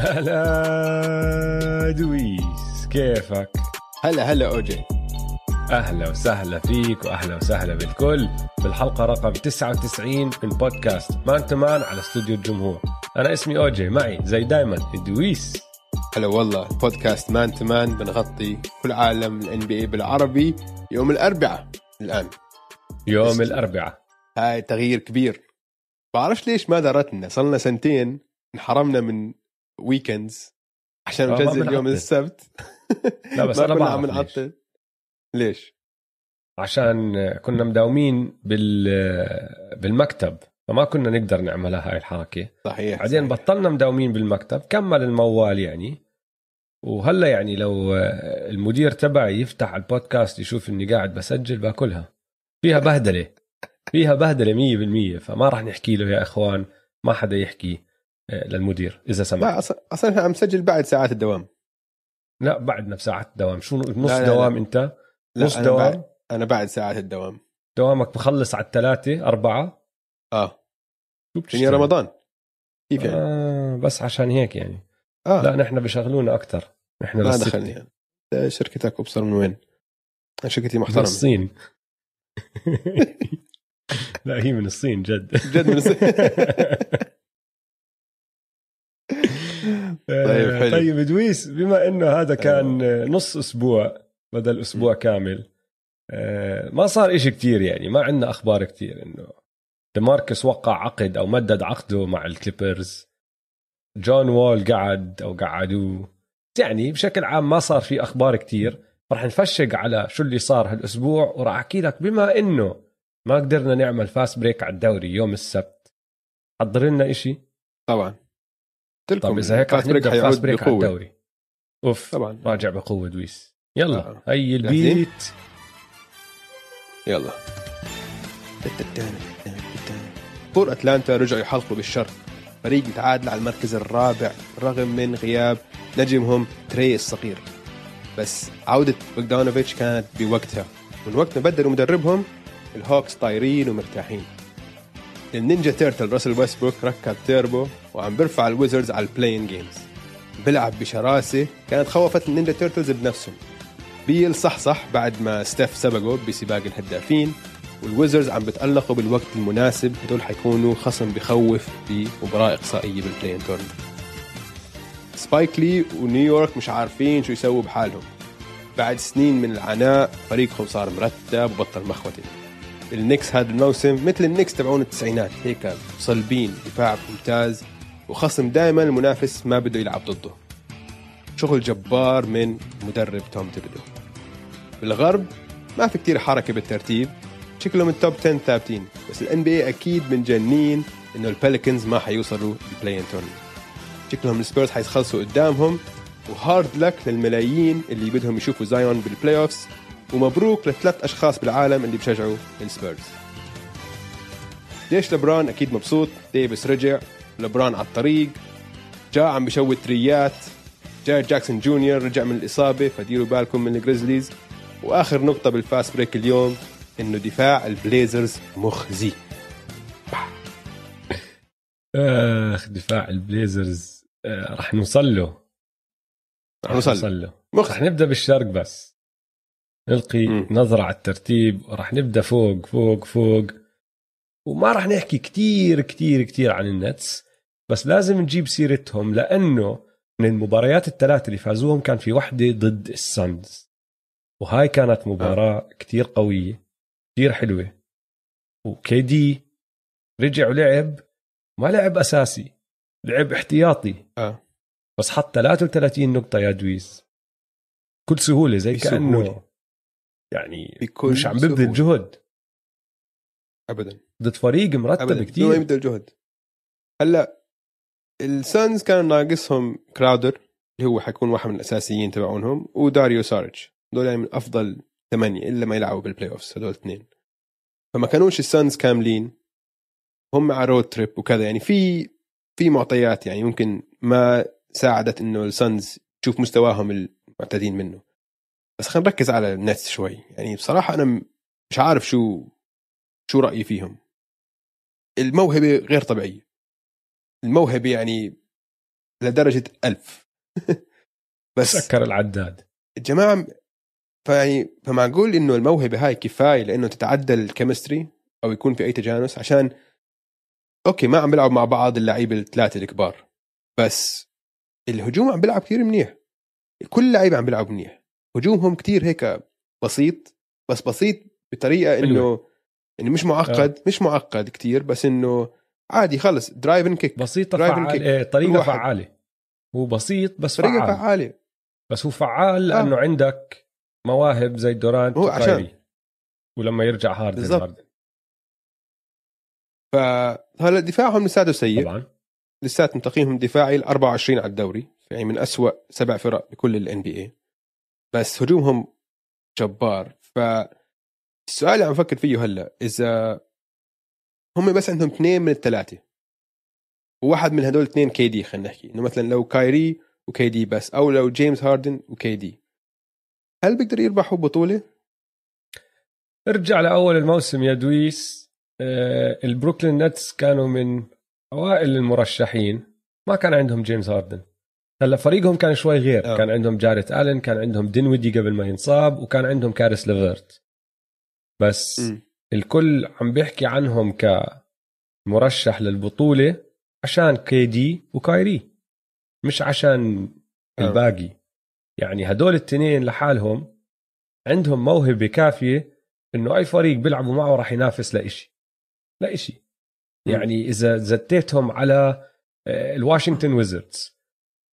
هلا دويس كيفك؟ هلا هلا أوجي. أهلا وسهلا فيك وأهلا وسهلا بالكل. بالحلقة رقم 99 من بودكاست مان تو مان على استوديو الجمهور. أنا اسمي أوجي معي زي دايما دويس. هلا والله بودكاست مان تو مان بنغطي كل عالم ال NBA بالعربي يوم الأربعاء الآن. يوم الأربعاء. هاي تغيير كبير. بعرفش ليش ما دارتنا صلنا سنتين انحرمنا من ويكندز عشان آه، ما ننزل يوم. السبت لا بس ما أنا كنا عم. نعطل ليش؟ عشان كنا مداومين بال بالمكتب فما كنا نقدر نعملها هاي الحركة صحيح بعدين صحيح. بطلنا مداومين بالمكتب كمل الموال يعني وهلا يعني لو المدير تبعي يفتح البودكاست يشوف إني قاعد بسجل باكلها فيها بهدلة فيها بهدلة 100% فما راح نحكي له يا إخوان ما حدا يحكي آه، للمدير إذا سمح لا أصلا إحنا عم نسجل بعد ساعات الدوام. لا بعدنا بساعات دوام شو نص لا، لا. دوام أنت؟ لا نص أنا دوام؟ بعد أنا بعد ساعات الدوام. دوامك بخلص على الثلاثة أربعة؟ آه. شو بتشتغل؟ رمضان؟ كيف يعني؟ آه بس عشان هيك يعني. آه. لا نحن بشغلونا أكثر. نحن ما. دخلني. يعني. شركتك أبصر من وين؟ شركتي من محترمه الصين. لا هي من الصين جد. جد من الصين. طيب، حلو. طيب دويس بما إنه هذا كان نص أسبوع بدل أسبوع كامل آه، ما صار إشي كتير يعني ما عندنا أخبار كتير إنه ديماركس وقع عقد أو مدد عقده مع الكليبرز. جون وول قعد أو قعدوه. يعني بشكل عام ما صار في أخبار كتير. رح نفشق على شو اللي صار هالأسبوع وراح أحكي لك بما إنه ما قدرنا نعمل fast break على الدوري يوم السبت. حضر لنا إشي؟ طبعا. قلت لكم طب إذا هيك break نبدأ fast break على. الدوري. أوف طبعا. راجع بقوة دويس. يلا آه. هي؟ البيت. يلا. بور أتلانتا رجعوا يحلقوا بالشرق فريق متعادل على المركز الرابع رغم من غياب نجمهم تري الصغير. بس عودة بوغدانوفيتش كانت بوقتها. من وقت ما بدلوا مدربهم الهوكس طايرين ومرتاحين. النينجا تيرتل راسل ويستبروك ركب تيربو وعم بيرفع الويزردز على ال play-in games بيلعب بشراسة كانت خوفت النينجا تيرتلز بنفسهم. بيل صح صح بعد ما ستيف سبقه بسباق الهدافين والويزردز عم بتألقوا بالوقت المناسب. هدول حيكونوا خصم بخوف بمباراة إقصائية بال play-in tournament سبايك لي ونيويورك مش عارفين شو يسووا بحالهم. بعد سنين من العناء فريقهم صار مرتب وبطل مخوتة النكس هذا الموسم مثل النكس تبعون التسعينات. هيك صلبين دفاع ممتاز وخصم دائما المنافس ما بده يلعب ضده. شغل جبار من مدرب توم ثيبدو بالغرب ما في كتير حركة بالترتيب شكلهم ال top 10 ثابتين بس ال NBA أكيد منجنين إنه البيليكنز ما حيوصلوا ال play-in شكلهم السبيرز حيتخلصوا قدامهم و hard luck للملايين اللي بدهم يشوفوا زايون بال playoffs ومبروك لثلاث أشخاص بالعالم اللي بشجعوا السبيرز. ليش لبران أكيد مبسوط؟ ديفيس رجع لبران على الطريق جاء عم بشوت تريات جارين جاكسون جونيور رجع من الإصابة فديروا بالكم من الجريزليز. وآخر نقطة بال fast break اليوم إنه دفاع البليزرز مخزي. آخ دفاع البليزرز آه، رح نوصل له. رح نوصل. له. نوصل له. رح نبدأ بالشرق بس. نلقي مم. نظرة على الترتيب ورح نبدأ فوق فوق فوق وما رح نحكي كتير كتير كتير عن النتس بس لازم نجيب سيرتهم لأنه من المباريات الثلاثة اللي فازوهم كان في وحدة ضد السانز وهاي كانت مباراة كتير قوية كتير حلوة وكي دي رجع ولعب ما لعب أساسي لعب احتياطي آه. بس حط 33 نقطة يا دويس بكل سهولة زي. كأنه يعني بكل مش عم ببذل. جهد. أبدا. ضد فريق مرتب أبدا. كتير. ما يبذل جهد. هلأ السانز كان ناقصهم كراودر اللي هو حيكون واحد من الأساسيين تبعونهم وداريو سارج دول يعني من أفضل ثمانية إلا ما يلعبوا بال playoffs هدول اثنين. فما كانوش السانز كاملين. هم على road trip وكذا. يعني في في معطيات يعني ممكن ما ساعدت إنه السانز تشوف مستواهم المعتادين منه. بس خلينا نركز على النتس شوي. يعني بصراحة أنا مش عارف شو شو رأيي فيهم. الموهبة غير طبيعية. الموهبة يعني لدرجة ألف. بس سكر العداد. الجماعه فيعني فمعقول إنه الموهبة هاي كفاية لإنه تتعدى ال chemistry أو يكون في أي تجانس عشان okay ما عم بيلعبوا مع بعض اللعيبة الثلاثة الكبار. بس الهجوم عم بيلعب كثير منيح. كل اللعيبه عم بيلعبوا منيح. هجومهم كتير هيك بسيط بس بسيط بطريقة إنه يعني مش معقد آه. مش معقد كتير بس إنه عادي خلص drive and kick بسيطه فعال إيه طريقة فعالة. هو بسيط بس طريقة فعال. فعالة. بس هو فعال لأنه آه. عندك مواهب زي دورانت هو عشان. ولما يرجع هاردن بالضبط. هاردن فهلا دفاعهم لساته سيء. طبعا. لساتهم تقييمهم دفاعي ال 24 على الدوري يعني من أسوأ سبع فرق بكل ال NBA بس هجومهم جبار. فالسؤال اللي عم بفكر فيه هلا إذا هم بس عندهم اثنين من الثلاثة وواحد من هدول الاثنين كي دي خلينا نحكي إنه مثلا لو كايري وكي دي بس أو لو جيمس هاردن وكي دي هل بيقدر يربحوا بطولة؟ ارجع لأول الموسم يا دويس. آه، البروكلين نتس كانوا من أوائل المرشحين. ما كان عندهم جيمس هاردن. هلا فريقهم كان شوي غير آه. كان عندهم جاريت آلن كان عندهم دينويدي قبل ما ينصاب وكان عندهم كارس ليفرت بس م. الكل عم بيحكي عنهم كمرشح للبطولة عشان كي دي وكايري مش عشان آه. الباقي يعني هدول التنين لحالهم عندهم موهبة كافية إنه أي فريق بيلعبوا معه راح ينافس لإشي لإشي. يعني إذا زتيتهم على آه، الواشنطن ويزردز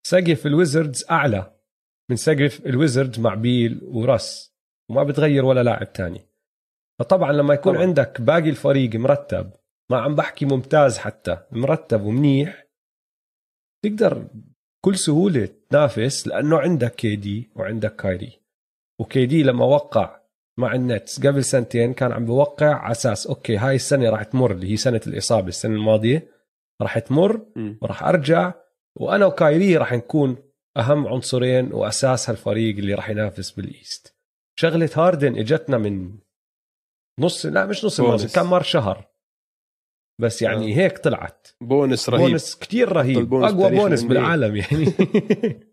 سقف الويزردز أعلى من سقف الويزردز مع بيل وراس وما بتغير ولا لاعب تاني فطبعا لما يكون طبعاً. عندك باقي الفريق مرتب ما عم بحكي ممتاز حتى مرتب ومنيح تقدر بكل سهولة تنافس لأنه عندك KD وعندك كايري و KD لما وقع مع النتس قبل سنتين كان عم بوقع على أساس okay هاي السنة راح تمر اللي هي سنة الإصابة السنة الماضية راح تمر. وراح أرجع وأنا وكايري راح نكون أهم عنصرين وأساس هالفريق اللي راح ينافس بال East. شغلة هاردن إجتنا من نص لا مش نص الموسم. كان مر شهر. بس يعني آه. هيك طلعت. بونس رهيب. بونس كتير رهيب. أقوى بونس. بالعالم يعني.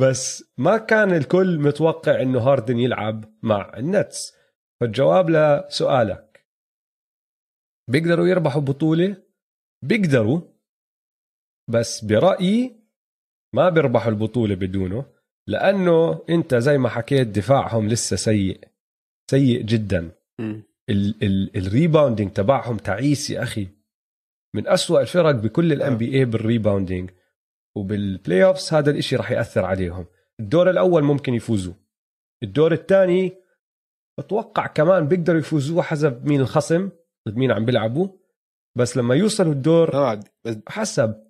بس ما كان الكل متوقع إنه هاردن يلعب مع النتس. فالجواب لسؤالك. بيقدروا يربحوا بطولة؟ بيقدروا. بس برأيي ما بيربحوا البطولة بدونه لأنه أنت زي ما حكيت دفاعهم لسه سيء سيء جدا. ال rebounding تبعهم تعيس يا أخي. من أسوأ الفرق بكل ال NBA بال rebounding وبال playoffs هذا الإشي راح يأثر عليهم. الدور الأول ممكن يفوزوا. الدور الثاني بتوقع كمان بيقدروا يفوزوا حسب مين الخصم ضد مين عم بيلعبوا. بس لما يوصلوا الدور آه، حسب.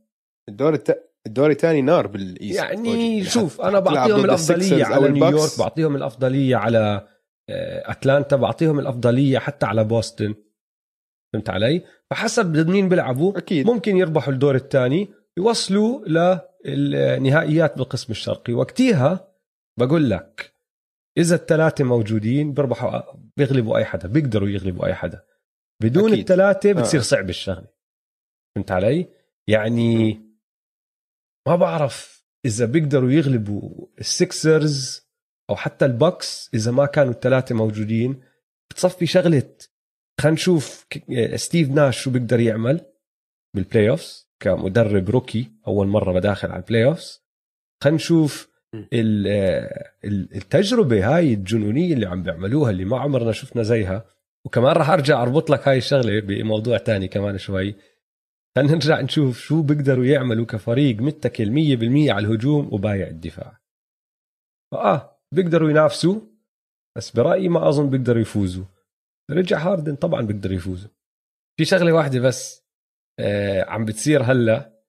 الدور الت... الدور الثاني نار بال East يعني شوف أنا بعطيهم الأفضلية على. نيويورك بعطيهم الأفضلية على أتلانتا بعطيهم الأفضلية حتى على بوسطن. فهمت علي؟ فحسب مين بيلعبوا. أكيد. ممكن يربحوا الدور الثاني يوصلوا للنهائيات بالقسم الشرقي. وقتها بقول لك إذا الثلاثة موجودين بيربحوا بيغلبوا أي حدا بيقدروا يغلبوا أي حدا. بدون أكيد. الثلاثة بتصير آه. صعب الشغلة. فهمت علي؟ يعني ما بعرف إذا بيقدروا يغلبوا السكسرز أو حتى البوكس إذا ما كانوا الثلاثه موجودين. بتصفي شغلة. خلينا نشوف ستيف ناش شو بيقدر يعمل بال playoffs كمدرب rookie. أول مرة بداخل على ال playoffs خلينا نشوف التجربة هاي الجنونية اللي عم بيعملوها اللي ما عمرنا شفنا زيها. وكمان راح أرجع أربط لك هاي الشغلة بموضوع تاني كمان شوي. خلينا نرجع نشوف شو بيقدروا يعملوا كفريق متكل 100% على الهجوم وبايع الدفاع. فآه بيقدروا ينافسوا بس برأيي ما أظن بيقدروا يفوزوا. رجع هاردن طبعا بيقدروا يفوزوا. في شغلة واحدة بس آه عم بتصير هلأ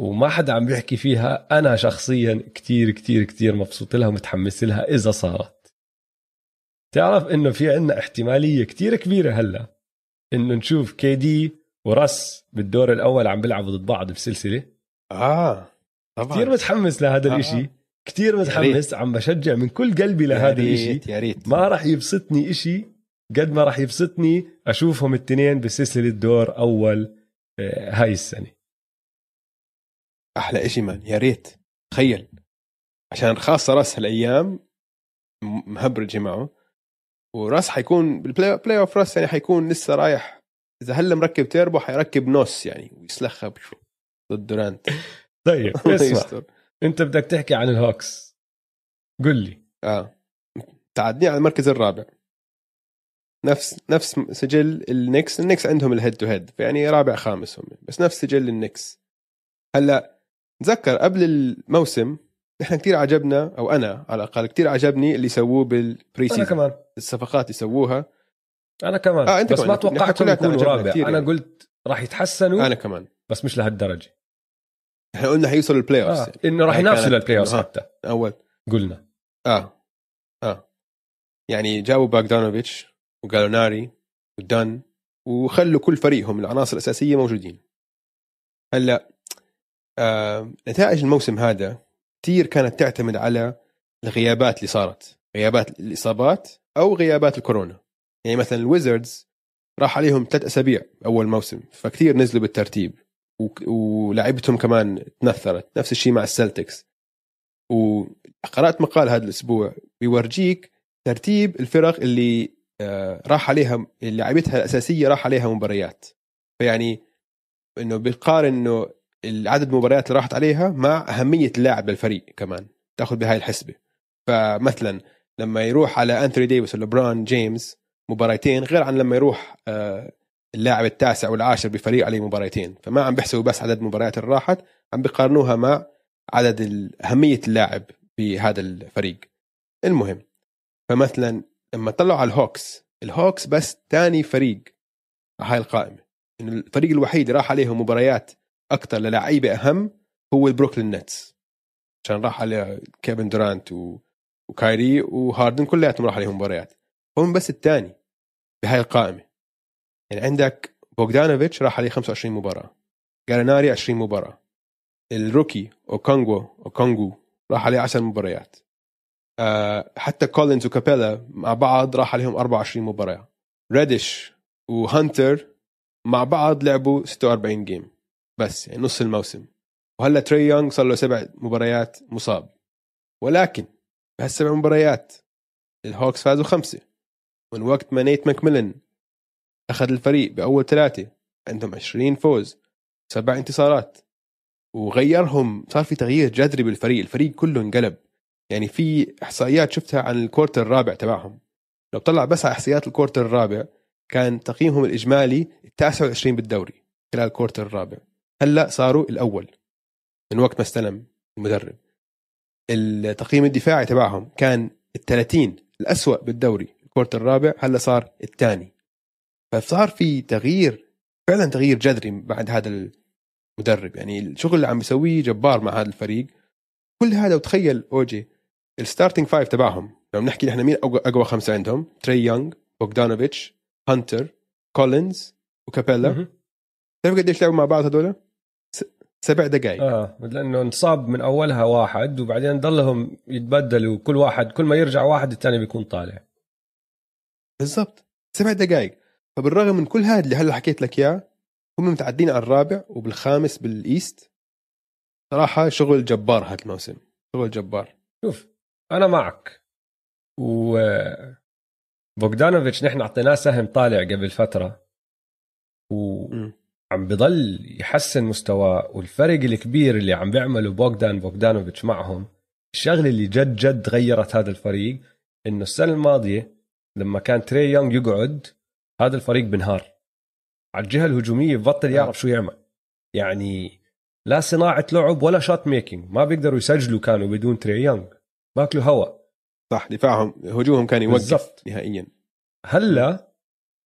وما حدا عم بيحكي فيها. أنا شخصيا كتير كتير كتير مبسوط لها ومتحمس لها إذا صارت. تعرف إنه في عنا احتمالية كتير كبيرة هلأ إنه نشوف كي دي وراس بالدور الأول عم بيلعبوا ضد بعض بسلسلة. آه طبعا. كثير متحمس لهذا آه. الإشي. كثير يا متحمس عم بشجع من كل قلبي لهذا الإشي. يا ريت. ما راح يبسطني إشي. قد ما راح يبسطني أشوفهم التنين بسلسلة دور أول آه، هاي السنة. أحلى شيء مان يا ريت. تخيل. عشان خاصة راس هالأيام مهبرجه معه. وراس حيكون بالبلاي بلاي اوف راس يعني حيكون لسه رايح إذا هلا مركب تيربو حيركب نص يعني ويسلخها بشو؟ ضد دورانت طيب اسمع. أنت بدك تحكي عن الهوكس. قل لي. آه. تعدي على المركز الرابع. نفس نفس سجل النكس النكس عندهم الهيد تو هيد فيعني رابع خامس هم. بس نفس سجل النكس هلأ تذكر قبل الموسم إحنا كتير عجبنا أو أنا على الأقل كتير عجبني اللي سووه بال pre أنا كمان. الصفقات يسووها. أنا كمان آه، أنت بس كمان. ما نحن توقعتهم يكونوا رابع. كتير أنا يعني. قلت راح يتحسنوا أنا كمان. بس مش لهالدرجة. إحنا قلنا حيوصلوا ال playoff آه. إنه راح هاي ينافسوا لل playoff آه. حتى. أول. قلنا. آه آه. يعني جابوا باغدانوفيتش وجاليناري ودان وخلوا كل فريقهم العناصر الأساسية موجودين. هلأ آه نتائج الموسم هذا كثير كانت تعتمد على الغيابات اللي صارت. غيابات الإصابات أو غيابات الكورونا. يعني مثلا الويزردز راح عليهم ثلاث أسابيع أول موسم فكثير نزلوا بالترتيب و- ولاعيبتهم كمان تنثرت نفس الشيء مع السلتكس. وقرأت مقال هذا الأسبوع بيورجيك ترتيب الفرق اللي آه، راح عليها اللي لعبتها الأساسية راح عليها مباريات. فيعني إنه بيقارن إنه العدد المباريات اللي راحت عليها مع أهمية اللاعب للفريق كمان تأخذ بهاي الحسبة. فمثلا لما يروح على انثوني ديفيس ولا لبران جيمس مباراتين غير عن لما يروح آه، اللاعب التاسع والعاشر بفريق عليه مباراتين. فما عم بيحسبوا بس عدد المباريات اللي راحت عم بيقارنوها مع عدد أهمية اللاعب بهذا الفريق. المهم فمثلا لما طلعوا على الهوكس الهوكس بس ثاني فريق على هاي القائمة. إنه الفريق الوحيد راح عليهم مباريات أكثر للاعيبه أهم هو البروكلين نتس. عشان راح على كيفن دورانت و... وكايري وهاردن كلياتهم راح عليهم مباريات. هم بس الثاني بهاي القائمة. يعني عندك بوغدانوفيتش راح عليه 25 مباراة جاليناري 20 مباراة ال rookie أوكونغو أوكونغو راح عليه 10 مباريات. آه حتى كولينز وكابيلا مع بعض راح عليهم 24 مباراة. ريديش وهانتر مع بعض لعبوا 46 game بس يعني نص الموسم. وهلا تري يونغ صار له سبع مباريات مصاب. ولكن بهالسبع مباريات الهوكس فازوا خمسة. من وقت ما نيت ماكميلن أخذ الفريق بأول ثلاثة عندهم 20 فوز سبع انتصارات. وغيرهم صار في تغيير جذري بالفريق الفريق كله انقلب. يعني في إحصائيات شفتها عن ال quarter الرابع تبعهم. لو طلع بس على إحصائيات ال quarter الرابع كان تقييمهم الإجمالي التاسع والعشرين بالدوري خلال ال quarter الرابع. هلأ صاروا الأول من وقت ما استلم المدرب. التقييم الدفاعي تبعهم كان ال 30 الأسوأ بالدوري ال quarter الرابع هلا صار الثاني. فصار في تغيير فعلا تغيير جذري بعد هذا المدرب. يعني الشغل اللي عم بيسويه جبار مع هذا الفريق. كل هذا وتخيل اوجي ال starting five تبعهم. لو بنحكي نحن مين اقوى أقوى خمسة عندهم؟ تري يونغ بوغدانوفيتش هانتر كولينز وكابيلا. تعرف قديش لعبوا مع بعض هذول؟ سبع دقائق آه لأنه انصاب من أولها واحد وبعدين ضلهم يتبدلوا. كل واحد كل ما يرجع واحد الثاني بيكون طالع. بالضبط. سبع دقائق فبالرغم من كل هذا اللي هلا حكيت لك إياه هم متعدين على الرابع وبالخامس بال East. صراحة شغل جبار هذا الموسم. شغل جبار. شوف أنا معك. و بوغدانوفيتش نحن أعطيناه سهم طالع قبل فترة. وعم بضل يحسن مستواه والفرق الكبير اللي عم بيعمله بوغدان بوغدانوفيتش معهم الشغلة اللي جد جد غيرت هذا الفريق إنه السنة الماضية لما كان تري يونغ يقعد هذا الفريق بنهار. على الجهة الهجومية ببطل يعرف شو يعمل. يعني لا صناعة لعب ولا shot making ما بيقدروا يسجلوا كانوا بدون تري يونغ. ياكلوا هوا. صح دفاعهم هجومهم كان يوقف بالضبط. نهائيا. هلا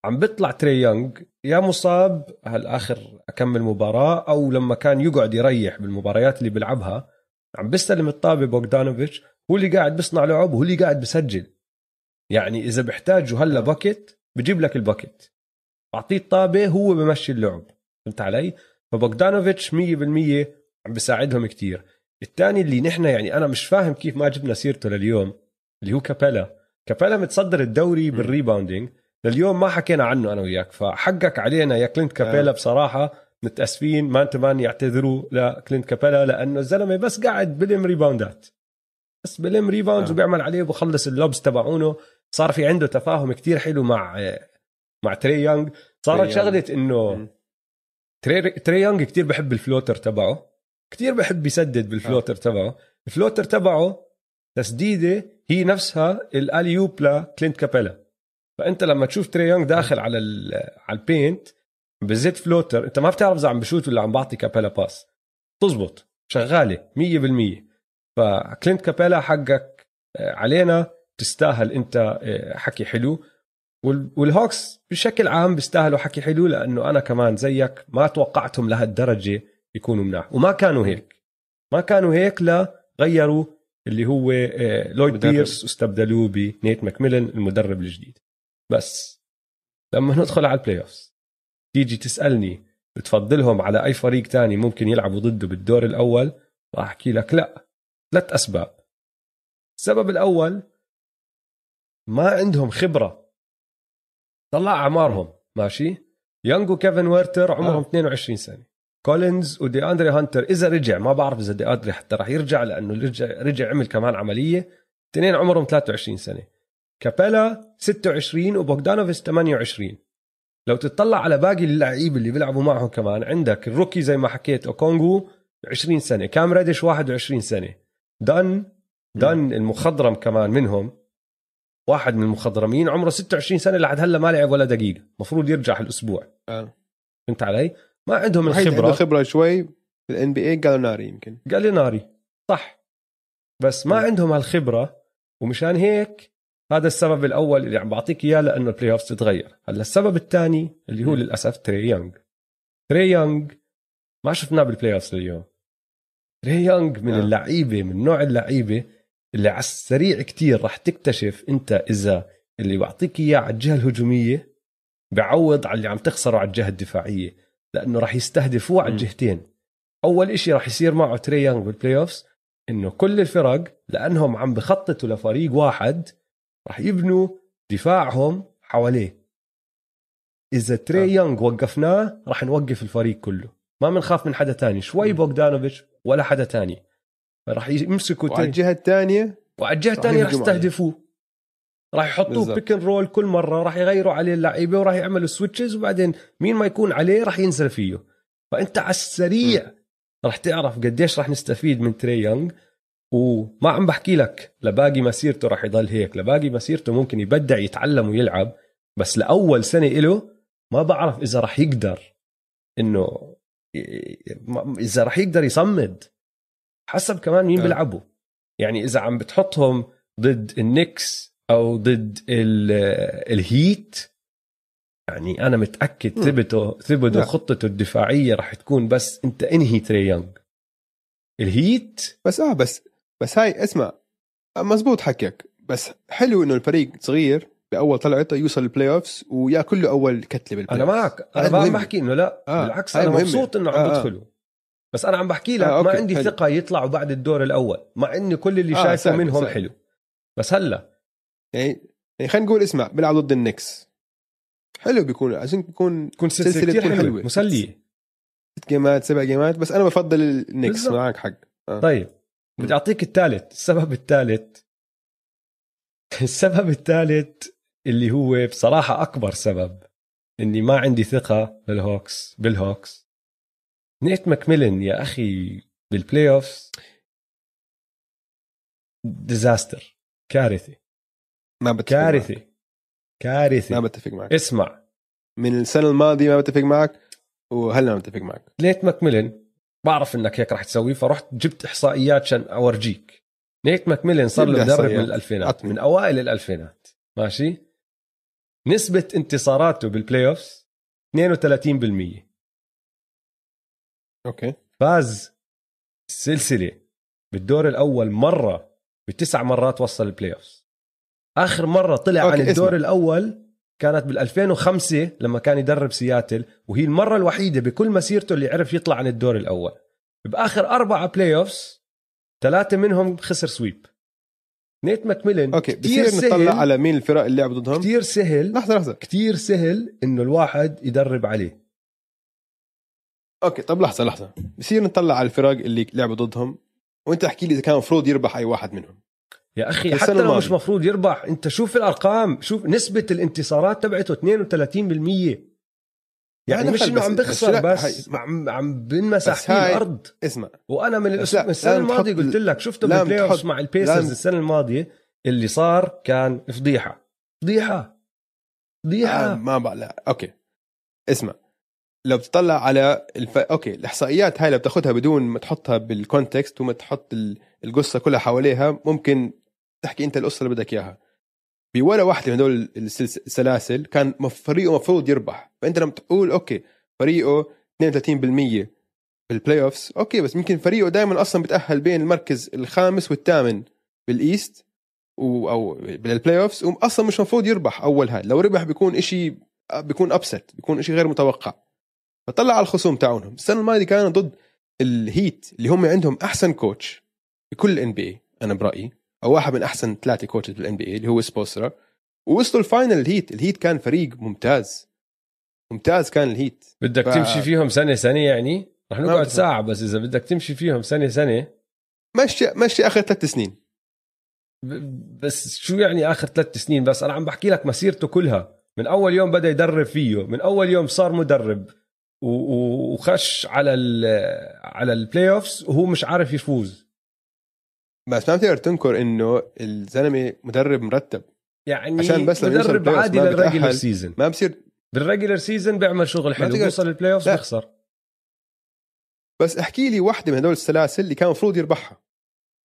عم بيطلع تري يونغ يا مصاب هالاخر كم مباراة أو لما كان يقعد يريح بالمباريات اللي بيلعبها عم بيستلم الطابة بوغدانوفيتش هو اللي قاعد بيصنع لعب وهو اللي قاعد بسجل. يعني إذا بيحتاجوا هلا bucket بجيب لك ال bucket اعطيه الطابة هو بمشي اللعب. فهمت علي؟ فبوغدانوفيتش 100% عم بيساعدهم كتير. الثاني اللي نحن يعني أنا مش فاهم كيف ما جبنا سيرته لليوم اللي هو كابيلا. كابيلا متصدر الدوري بال rebounding لليوم ما حكينا عنه أنا وياك. فحقك علينا يا كلينت كابيلا بصراحة. متأسفين ما انت مان يعتذروا لكلينت كابيلا لأنه الزلمة بس قاعد بلم ريباوندات بس بلم rebounds آه. وبيعمل عليه وبخلص ال lobs تبعونه. صار في عنده تفاهم كتير حلو مع مع تري يونغ. صارت. شغلة إنه. تري, تري يونغ كتير بحب ال floater تبعه. كتير بحب يسدد بال floater تبعه. ال floater تبعه تسديدة هي نفسها ال alley-oop لكلينت كابيلا فأنت لما تشوف تري يونغ داخل على على ال paint بزت floater. أنت ما بتعرف إذا عم بشوت ولا عم بعطي كابيلا pass. تزبط. شغالة 100% فكلينت كابيلا حقك آه، علينا. تستاهل انت آه، حكي حلو. وال- والهوكس بشكل عام بيستاهلوا حكي حلو لأنه أنا كمان زيك ما توقعتهم لهالدرجة يكونوا مناح. وما كانوا هيك. ما كانوا هيك لا غيروا اللي هو آه، لويد مدرب. بيرس واستبدلوه بنيت ماكميلن المدرب الجديد. بس لما ندخل على ال playoffs تيجي تسألني بتفضلهم على أي فريق تاني ممكن يلعبوا ضده بالدور الأول؟ راح أحكي لك لا. ثلاث أسباب. السبب الأول ما عندهم خبرة. طلع أعمارهم ماشي؟ يانج وكيفن ويرتر عمرهم آه. 22 سنة. كولينز ودي أندري هانتر إذا رجع ما بعرف إذا دي أندري حتى راح يرجع لأنه رجع رجع عمل كمان عملية. اثنين عمرهم 23 سنة. كابيلا 26 وبوغدانوفيتش 28 لو تطلع على باقي اللعيبه اللي بيلعبوا معهم كمان عندك ال rookie زي ما حكيت اوكونجو 20 سنة كام ريدش 21 سنة. دان دان المخضرم كمان منهم واحد من المخضرمين عمره 26 سنة لحد هلا ما لعب ولا دقيقة. المفروض يرجع هالأسبوع. آه. فهمت علي؟ ما عندهم اللي عنده الخبره خبرة شوي في ال NBA جالوناري يمكن. جاليناري صح. بس ما م. عندهم هالخبرة ومشان هيك هذا السبب الأول اللي عم بعطيك إياه لأنه ال playoff تتغير. هلا السبب الثاني اللي هو. للأسف تري يونغ تري يونغ ما شفناه بال playoff اليوم. تري يونغ من آه. اللعيبة من نوع اللعيبة اللي على السريع كتير راح تكتشف انت إذا اللي بعطيك إياه على الجهة الهجومية بعوض على اللي عم تخسره على الجهة الدفاعية لأنه راح يستهدفوه على. الجهتين أول إشي راح يصير معه تري بال playoffs إنه كل الفرق لأنهم عم بخططوا لفريق واحد راح يبنوا دفاعهم حواليه إذا تري آه. يونغ وقفناه راح نوقف الفريق كله ما بنخاف من حدا تاني شوي. بوغدانوفيتش ولا حدا تاني فراح يمسكوا وعلى الجهة الثانية؟ وعلى الجهة راح الثانية راح. يستهدفوه. راح يحطوه. pick roll كل مرة راح يغيروا عليه اللعيبة وراح يعملوا switches وبعدين مين ما يكون عليه راح ينزل فيه. فأنت على السريع راح تعرف قديش راح نستفيد من تري يونغ. وما عم بحكي لك لباقي مسيرته راح يضل هيك. لباقي مسيرته ممكن يبدع يتعلم ويلعب. بس لأول سنة إله ما بعرف إذا راح يقدر إنه إذا راح يقدر يصمد. حسب كمان مين آه. بيلعبوا يعني إذا عم بتحطهم ضد النكس أو ضد ال- الهيت يعني أنا متأكد. ثبتوا ثبتوا لا. خطته الدفاعية راح تكون بس أنت انهي تري يونغ الهيت بس آه بس بس هاي اسمع مزبوط حكيك بس حلو إنه الفريق صغير بأول طلعته يوصل البلاي اوفز وياكل له أول كتلة بالبلاي أنا. معك أنا ما عم. بحكي إنه لا آه، بالعكس أنا مهمة. مبسوط إنه عم آه، آه. بس أنا عم بحكي لك آه، ما عندي حلو. ثقة يطلعوا بعد الدور الأول. مع اني كل اللي آه، شايفه منهم صعب. حلو. بس هلا. يعني يعني خلينا نقول اسمع بيلعب ضد النكس. حلو بيكون عشان بيكون تكون سلسلة كثير تكون حلوة حلوة. مسلية. ست جيمات سبع جيمات بس أنا بفضل النكس. بالضبط. معك حق. طيب. بدي اعطيك الثالث. السبب الثالث. السبب الثالث اللي هو بصراحة أكبر سبب إني ما عندي ثقة بالهوكس بالهوكس. نيت ماكميلن يا أخي بال playoff disaster كارثه ما بتفق معك. كارثه كارثه ما بتفق معك. اسمع. من السنة الماضية ما بتفق معك وهلأ ما بتفق معك. نيت ماكميلن بعرف إنك هيك رح تسوي فرحت جبت إحصائيات عشان أورجيك. نيت ماكميلن صار له مدرب من. الألفينات. من أوائل الألفينات. ماشي؟ نسبة انتصاراته بال playoff 32% Okay. فاز السلسلة بالدور الأول مرة بتسع مرات وصل ال playoff آخر مرة طلع okay، عن الدور اسمع. الأول كانت بال 2005 لما كان يدرب سياتل وهي المرة الوحيدة بكل مسيرته اللي عرف يطلع عن الدور الأول. بآخر أربعة playoffs ثلاثة منهم خسر sweep نيت ماكميلن okay كتير بصير نطلع سهل على مين الفرق اللي لعبوا ضدهم؟ كتير سهل لحظة لحظة. كتير سهل إنه الواحد يدرب عليه. أوكي طب لحظة لحظة. بصير نطلع على الفرق اللي لعبوا ضدهم وأنت احكي لي إذا كان المفروض يربح أي واحد منهم. يا أخي حتى لو. مش مفروض يربح أنت شوف الأرقام شوف نسبة الانتصارات تبعته 32% يعني هذا مش إنه بس- عم بس لا، بس, هاي- عم عم بنمسح بس فيه الأرض. اسمع. وأنا من بس السنة الماضية قلت لك شفته بال playoff مع البيسرز السنة الماضية اللي صار كان فضيحة. فضيحة. فضيحة. آه ما بقى لا. Okay. اسمع. لو بتطلع على الف... okay الإحصائيات هاي لو بتاخذها بدون ما تحطها بال context وما تحط ال- القصة كلها حواليها ممكن تحكي أنت القصة اللي بدك إياها. بولا واحدة من هدول السلاسل كان فريقه مفروض يربح. فأنت لما تقول okay فريقه 32% بال playoffs okay بس يمكن فريقه دائما أصلا بتأهل بين المركز الخامس والثامن بال East و أو بال playoffs واصلا مش مفروض يربح أول هاي لو ربح بيكون إشي بيكون upset بيكون إشي غير متوقع. فطلع على الخصوم تاعونهم. السنة الماضية كانوا ضد الهيت اللي هم عندهم أحسن coach بكل ال NBA أنا برأيي. أو واحد من أحسن ثلاثة coaches بال NBA اللي هو سبولسترا ووصلوا ال final الهيت. الهيت كان فريق ممتاز. ممتاز كان الهيت. بدك ف- تمشي فيهم سنة سنة يعني؟ رح نقعد. ساعة بس إذا بدك تمشي فيهم سنة سنة. مشي مشي آخر ثلاث سنين. ب- بس شو يعني آخر ثلاث سنين؟ بس أنا عم بحكي لك مسيرته كلها. من أول يوم بدأ يدرب فيه من أول يوم صار مدرب. وخش على ال على ال playoffs وهو مش عارف يفوز. بس ما بتقدر تنكر إنه الزلمة مدرب مرتب. يعني عشان بس مدرب عادي لل regular. season ما بصير. بال regular season بيعمل شغل حلو بيوصل ال playoffs. بيخسر. بس احكي لي واحدة من هدول السلاسل اللي كان المفروض يربحها.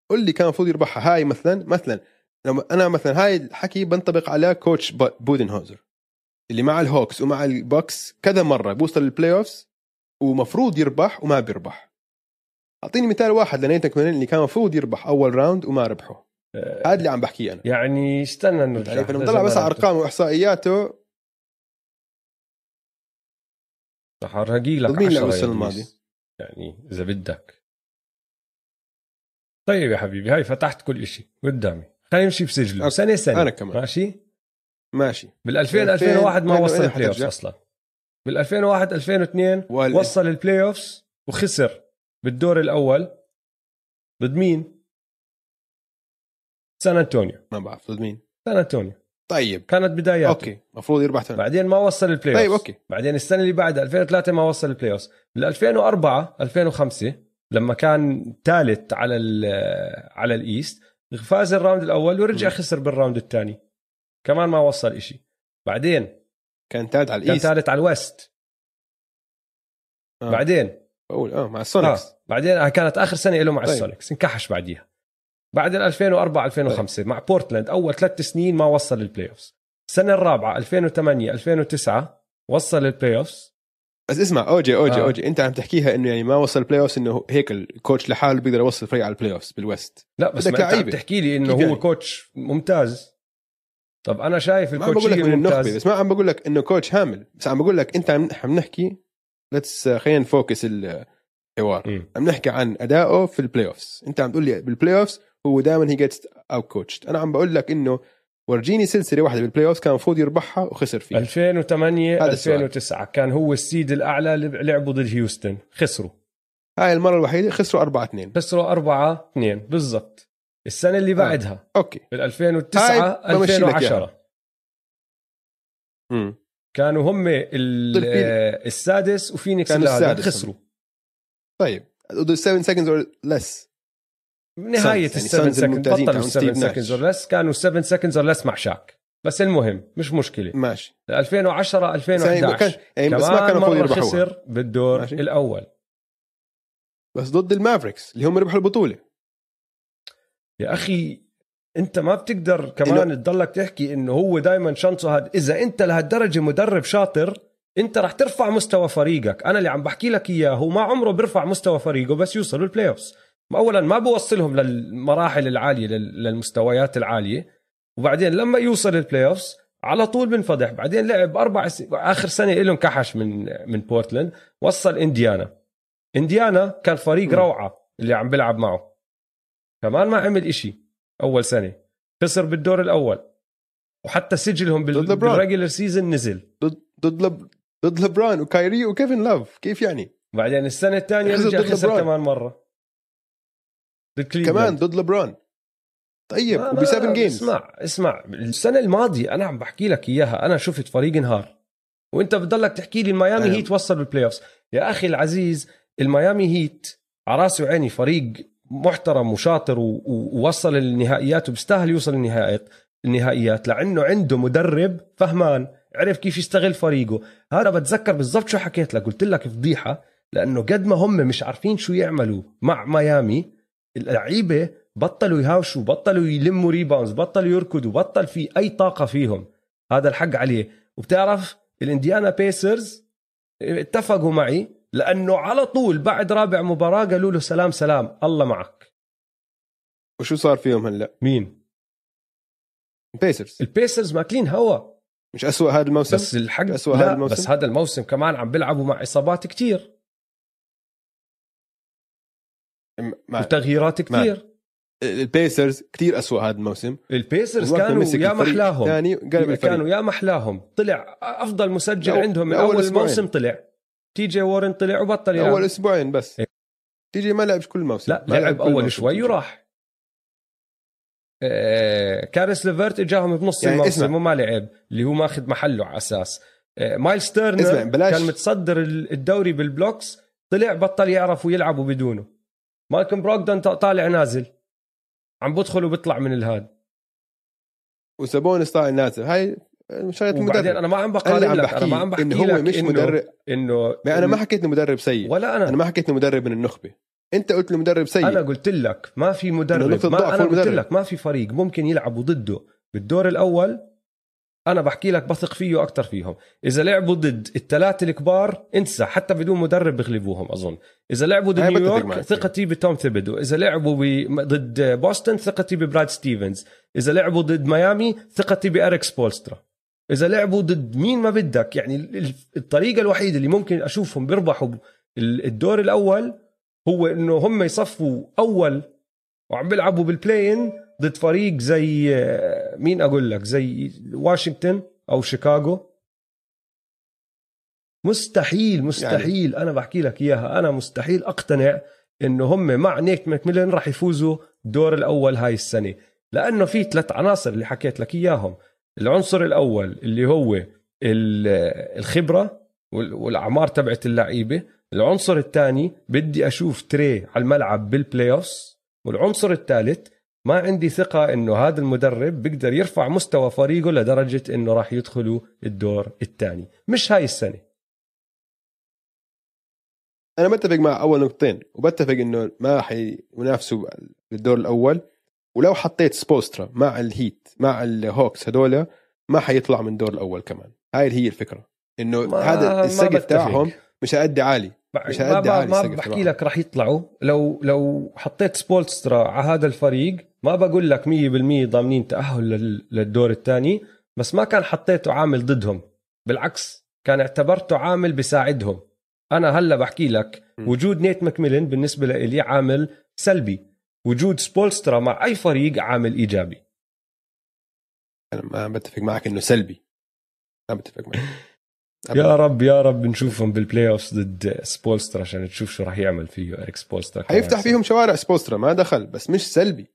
قل لي كان المفروض يربحها. هاي مثلا مثلا لما أنا مثلا هاي الحكي بنطبق على coach ب- بودنهوزر. اللي مع الهوكس ومع البوكس كذا مرة بوصل لل playoffs ومفروض يربح وما بيربح. أعطيني مثال واحد لنيت كمان اللي كان المفروض يربح أول round وما ربحه. آه، هذا اللي عم بحكيه أنا. يعني استنى نرجع. يعني فنطلع بس على ارقامه وإحصائياته رح ارقي لك مين لعبوا 10 السنة يا الماضية؟ إدريس. يعني إذا بدك. طيب يا حبيبي هاي فتحت كل شيء قدامي. خلينا نمشي بسجله. سنة سنة. أنا كمان. ماشي؟ ماشي. بال 2000 2000 2001 ما وصل ال playoffs حترجع؟ أصلا. بال 2001 2002 وال- وصل ال playoffs وخسر بالدور الأول ضد مين؟ سان أنطونيو. ما بعرف ضد مين؟ سان أنطونيو. طيب. كانت بداياته. Okay المفروض يربح ثاني بعدين ما وصل ال play طيب offs okay. بعدين السنة اللي بعدها 2003 ما وصل ال playoff بال 2004 2005 لما كان ثالث على ال على ال East فاز ال round الأول ورجع. خسر بال round الثاني. كمان ما وصل إشي بعدين كان ثالث على كان ال East ثالث على ال West آه. بعدين بقول آه مع آه. السونيكس بعدين آه، كانت آخر سنة له مع طيب. السونيكس انكحش بعديها بعدين 2004 2005 مع بورتلاند أول ثلاث سنين ما وصل البلاي اوف السنة الرابعة 2008 2009 وصل البلاي اوف بس اسمع أوجي أوجي آه. أوجي أنت عم تحكيها إنه يعني ما وصل البلاي اوف إنه هيك الكوتش لحاله بيقدر يوصل الفريق على البلاي اوف بالوست لا بس ما أنت عم. تحكي لي إنه هو يعني؟ كوتش ممتاز طب أنا شايف ما عم بقول لك من النخبه بس ما عم بقول لك إنه كوتش هامل. بس عم بقول لك أنت عم عم نحكي ليتس خلينا نفوكس الحوار. عم نحكي عن ادائه في البلاي اوفز أنت عم تقول لي بالبلاي اوفز هو دائما هي جيتس اوت كوتشد أنا عم بقول لك إنه ورجيني سلسلة واحدة بال playoffs كان المفروض يربحها وخسر فيها. 2008 هذا السؤال. 2009 كان هو ال seed الأعلى لعبوا ضد هيوستن. خسروا. هاي المرة الوحيدة خسروا 4 2 خسروا 4 2 بالضبط. السنة اللي بعدها. أوكي. بال 2009 هاي بمشي لك 2010 امم كانوا هم ال-. آه، السادس وفينيكس كانوا السادس. خسروا طيب. 7 seconds or less. نهاية Suns، يعني السفن Suns سكند الممتازين بطلوا تاعون 7 ستيف سكندز. اور لس كانوا 7 سكندز اور لس مع شاك. بس المهم مش مشكلة. ماشي. 2010 بس يعني 2011 كان يعني بس ما كمان كانوا المفروض يربحوها خسر بالدور ماشي. الأول. بس ضد المافريكس اللي هم ربحوا البطولة. يا أخي أنت ما بتقدر كمان تضلك تحكي إنه هو دائما شانسه هذا إذا أنت لهالدرجة مدرب شاطر أنت رح ترفع مستوى فريقك. أنا اللي عم بحكي لك إياه هو ما عمره بيرفع مستوى فريقه بس يوصلوا البلاي اوفز اولا ما بوصلهم للمراحل العالية لل- للمستويات العالية. وبعدين لما يوصل ال playoffs على طول بنفضح. بعدين لعب أربع س... آخر سنة له انكحش من من بورتلاند وصل انديانا انديانا كان فريق. روعة اللي عم بيلعب معه. كمان ما عمل إشي أول سنة خسر بالدور الأول. وحتى سجلهم بال... بال regular season نزل. ضد ضد. ضد لبران وكايري وكيفن لاف كيف يعني؟ بعدين السنة الثانية خسر رجع خسر لبران. كمان مرة. ضد كليفلاند. كمان ضد لبران طيب ما- وب ما- 7 جيمز اسمع اسمع السنة الماضية أنا عم بحكي لك إياها. أنا شفت فريق انهار. وأنت بتضلك تحكي لي الميامي أنا- هيت وصل بال playoffs يا أخي العزيز الميامي هيت على راسي وعيني فريق محترم وشاطر ووصل النهائيات وبيستاهل يوصل النهائيات النهائيات لأنه عنده مدرب فهمان عرف كيف يستغل فريقه. هذا بتذكر بالضبط شو حكيت لك قلت لك فضيحة لأنه قد ما هم مش عارفين شو يعملوا مع ميامي اللعيبة بطلوا يهاوشوا بطلوا يلموا rebounds بطلوا يركضوا بطل في أي طاقة فيهم. هذا الحق عليه. وبتعرف الإنديانا بيسرز اتفقوا معي لأنه على طول بعد رابع مباراة قالوا له سلام سلام الله معك. وشو صار فيهم هلأ؟ مين؟ بيسرز البيسرز ماكلين هوا. مش أسوأ هذا الموسم؟ بس الحق أسوأ هذا الموسم؟ بس هذا الموسم كمان عم بيلعبوا مع إصابات كتير. مع وتغييرات كتير. البيسرز كثير أسوأ هذا الموسم. البيسرز كانوا يا محلاهم. كانوا يا محلاهم. طلع أفضل مسجل عندهم من اول أسبوعين. الموسم طلع. تي جي وورن طلع وبطل يلعب أول أسبوعين بس. إيه. تي جي ما لعبش كل الموسم لا ما لعب أول شوي. وراح. آه، كاريس ليفرت إجاهم بنص يعني الموسم. وما لعب اللي هو ماخذ محله على أساس. آه، مايلز تيرنر اسمع، بلاش- كان متصدر ال- الدوري بال blocks طلع بطل يعرفوا يلعبوا بدونه. مالكم بروغدون ط- طالع نازل. عم بدخل وبيطلع من الهاد. وسابونيس طالع نازل. هاي وبعدين المدرب أنا ما عم بقارن عم لك أنا ما عم بحكي انه هو مش إنه مدرب. إنه ما أنا ما حكيت إنه مدرب سيء. ولا أنا. أنا ما حكيت إنه مدرب من النخبه أنت قلت له مدرب سيء. أنا قلت لك ما في مدرب ما أنا قلت المدرب. لك ما في فريق ممكن يلعبوا ضده بالدور الأول أنا بحكي لك بثق فيه أكثر فيهم. إذا لعبوا ضد الثلاثة الكبار انسى حتى بدون مدرب بغلبوهم أظن. إذا لعبوا ضد نيويورك. ثقتي بتوم ثيبودو. إذا لعبوا ب- ضد بوسطن ثقتي ببراد ستيفنز. إذا لعبوا ضد ميامي ثقتي بإريك سبولسترا. إذا لعبوا ضد مين ما بدك. يعني ال- الطريقة الوحيدة اللي ممكن أشوفهم بيربحوا ال- الدور الأول هو إنه هم يصفوا أول وعم بيلعبوا بال play-in ضد فريق زي آه، مين أقول لك؟ زي واشنطن أو شيكاغو. مستحيل مستحيل. يعني. أنا بحكي لك إياها. أنا مستحيل أقتنع إنه هم مع نيك ماكميلن راح يفوزوا الدور الأول هاي السنة. لأنه في ثلاث عناصر اللي حكيت لك إياهم. العنصر الأول اللي هو ال- الخبرة وال- والأعمار تبعت اللعيبة. العنصر الثاني بدي أشوف تري على الملعب بال playoffs والعنصر الثالث ما عندي ثقة إنه هذا المدرب بيقدر يرفع مستوى فريقه لدرجة إنه راح يدخلوا الدور الثاني. مش هاي السنة. أنا بتفق مع أول نقطتين وبتفق إنه ما حينافسوا بالدور الأول. ولو حطيت سبولسترا مع الهيت مع الهوكس هذول ما حيطلع من الدور الأول كمان هاي هي الفكرة إنه هذا السقف. تاعهم مش هيأدي عالي مش ما, عالي ما بحكي. لك راح يطلعوا لو لو حطيت سبولسترا على هذا الفريق ما بقول لك 100% ضامنين تأهل لل- للدور الثاني بس ما كان حطيته عامل ضدهم بالعكس كان اعتبرته عامل بيساعدهم أنا هلأ بحكي لك. وجود نيت ماكميلن بالنسبة لي عامل سلبي وجود سبولسترا مع أي فريق عامل إيجابي. أنا ما بتفق معك إنه سلبي. ما بتفق معك. يا رب يا رب نشوفهم بال playoff ضد سبولسترا عشان تشوف شو راح يعمل فيه إريك سبولسترا حيفتح فيهم شوارع سبولسترا ما دخل بس مش سلبي.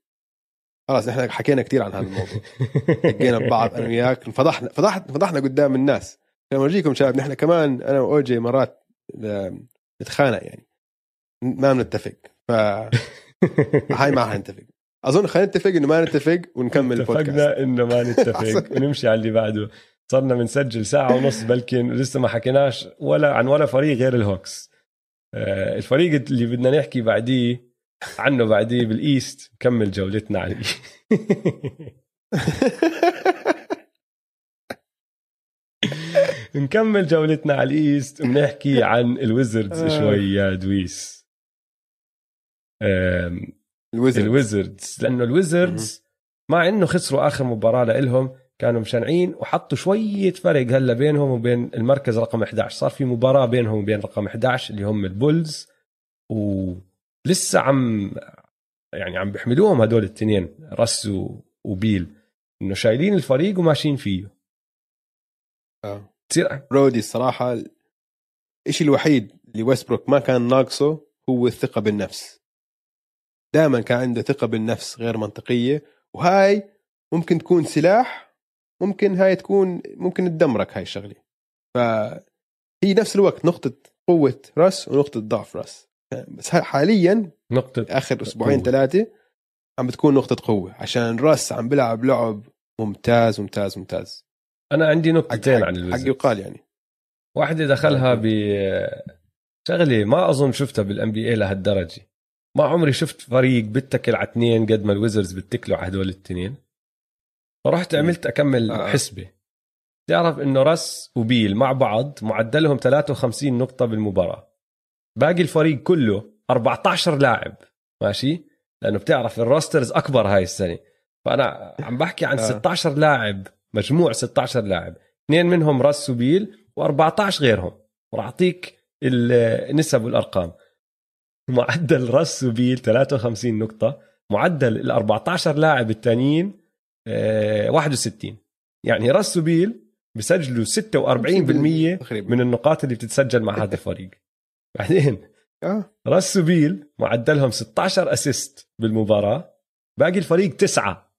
خلاص إحنا حكينا كثير عن هذا الموضوع. دقينا ببعض أنا وياك فضحنا فضحنا فضحنا قدام الناس. لما اورجيكم شباب نحن كمان أنا وأوجي مرات نتخانق يعني. ما بنتفق. ف هاي ما حنتفق أظن خلينا نتفق إنه ما نتفق ونكمل البودكاست. اتفقنا إنه ما نتفق. ونمشي على اللي بعده. صرنا بنسجل ساعة ونص بلكن لسه ما حكيناش ولا عن ولا فريق غير الهوكس. آه، الفريق اللي بدنا نحكي بعديه عنه بعديه بال East نكمل جولتنا على. نكمل جولتنا على ال East وبنحكي عن الويزردز آه. شوي يا دويس. الوزن الويزردز. لأنه الويزردز مع إنه خسروا آخر مباراة لإلهم كانوا مشنعين وحطوا شوية فرق هلا بينهم وبين المركز رقم 11 صار في مباراة بينهم وبين رقم 11 اللي هم البولز ولسه عم يعني عم بيحملوهم هدول الاثنين راس وبيل. إنه شايلين الفريق وماشيين فيه. تصير رودي الصراحة الشيء الوحيد اللي ويستبروك ما كان ناقصه هو الثقة بالنفس. دائما كان عنده ثقة بالنفس غير منطقية وهاي ممكن تكون سلاح ممكن هاي تكون ممكن تدمرك هاي الشغلة. فهي نفس الوقت نقطة قوة رأس ونقطة ضعف رأس. بس حاليا نقطة آخر أسبوعين ثلاثة عم بتكون نقطة قوة عشان رأس عم بيلعب لعب ممتاز ممتاز ممتاز. أنا عندي نقطتين عن حق الويزردز يقال يعني. واحدة دخلها ب شغلة ما أظن شفتها بال NBA لهالدرجة. ما عمري شفت فريق بيتكل على اثنين قد ما الويزردز بيتكلوا على هدول الاثنين. فرحت عملت أكمل آه. حسبة. تعرف إنه راس وبيل مع بعض معدلهم 53 نقطة بالمباراة. باقي الفريق كله 14 لاعب. ماشي؟ لأنه بتعرف ال rosters أكبر هاي السنة. فأنا عم بحكي عن آه. 16 لاعب مجموع 16 لاعب. اثنين منهم رس وبيل و14 غيرهم. وراح أعطيك النسب والأرقام. معدل رس وبيل 53 نقطة معدل ال 14 لاعب الثانيين آه، 61 يعني رس وبيل بسجلوا 46% تقريبا. من النقاط اللي بتتسجل مع هذا الفريق. بعدين آه. راس وبيل معدلهم 16 اسيست بالمباراة باقي الفريق تسعة.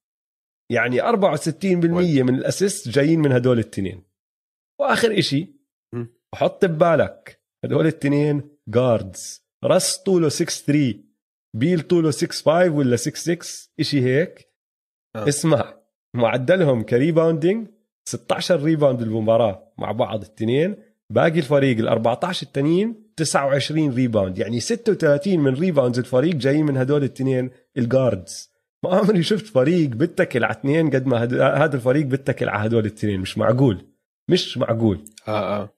يعني 64% من ال assist جايين من هدول التنين. وآخر إشي م. وحط ببالك هدول التنين guards راس طوله 6 3 بيل طوله 6 5 ولا 6 6 إشي هيك. آه. اسمع معدلهم ك rebounding 16 rebound بالمباراة مع بعض التنين. باقي الفريق ال 14 التانيين 29 rebound. يعني 36 من rebounds الفريق جايين من هدول التنين ال guards ما عمري شفت فريق بتكل على اثنين قد ما هد- هذا الفريق بتكل على هدول التنين. مش معقول. مش معقول. آه آه.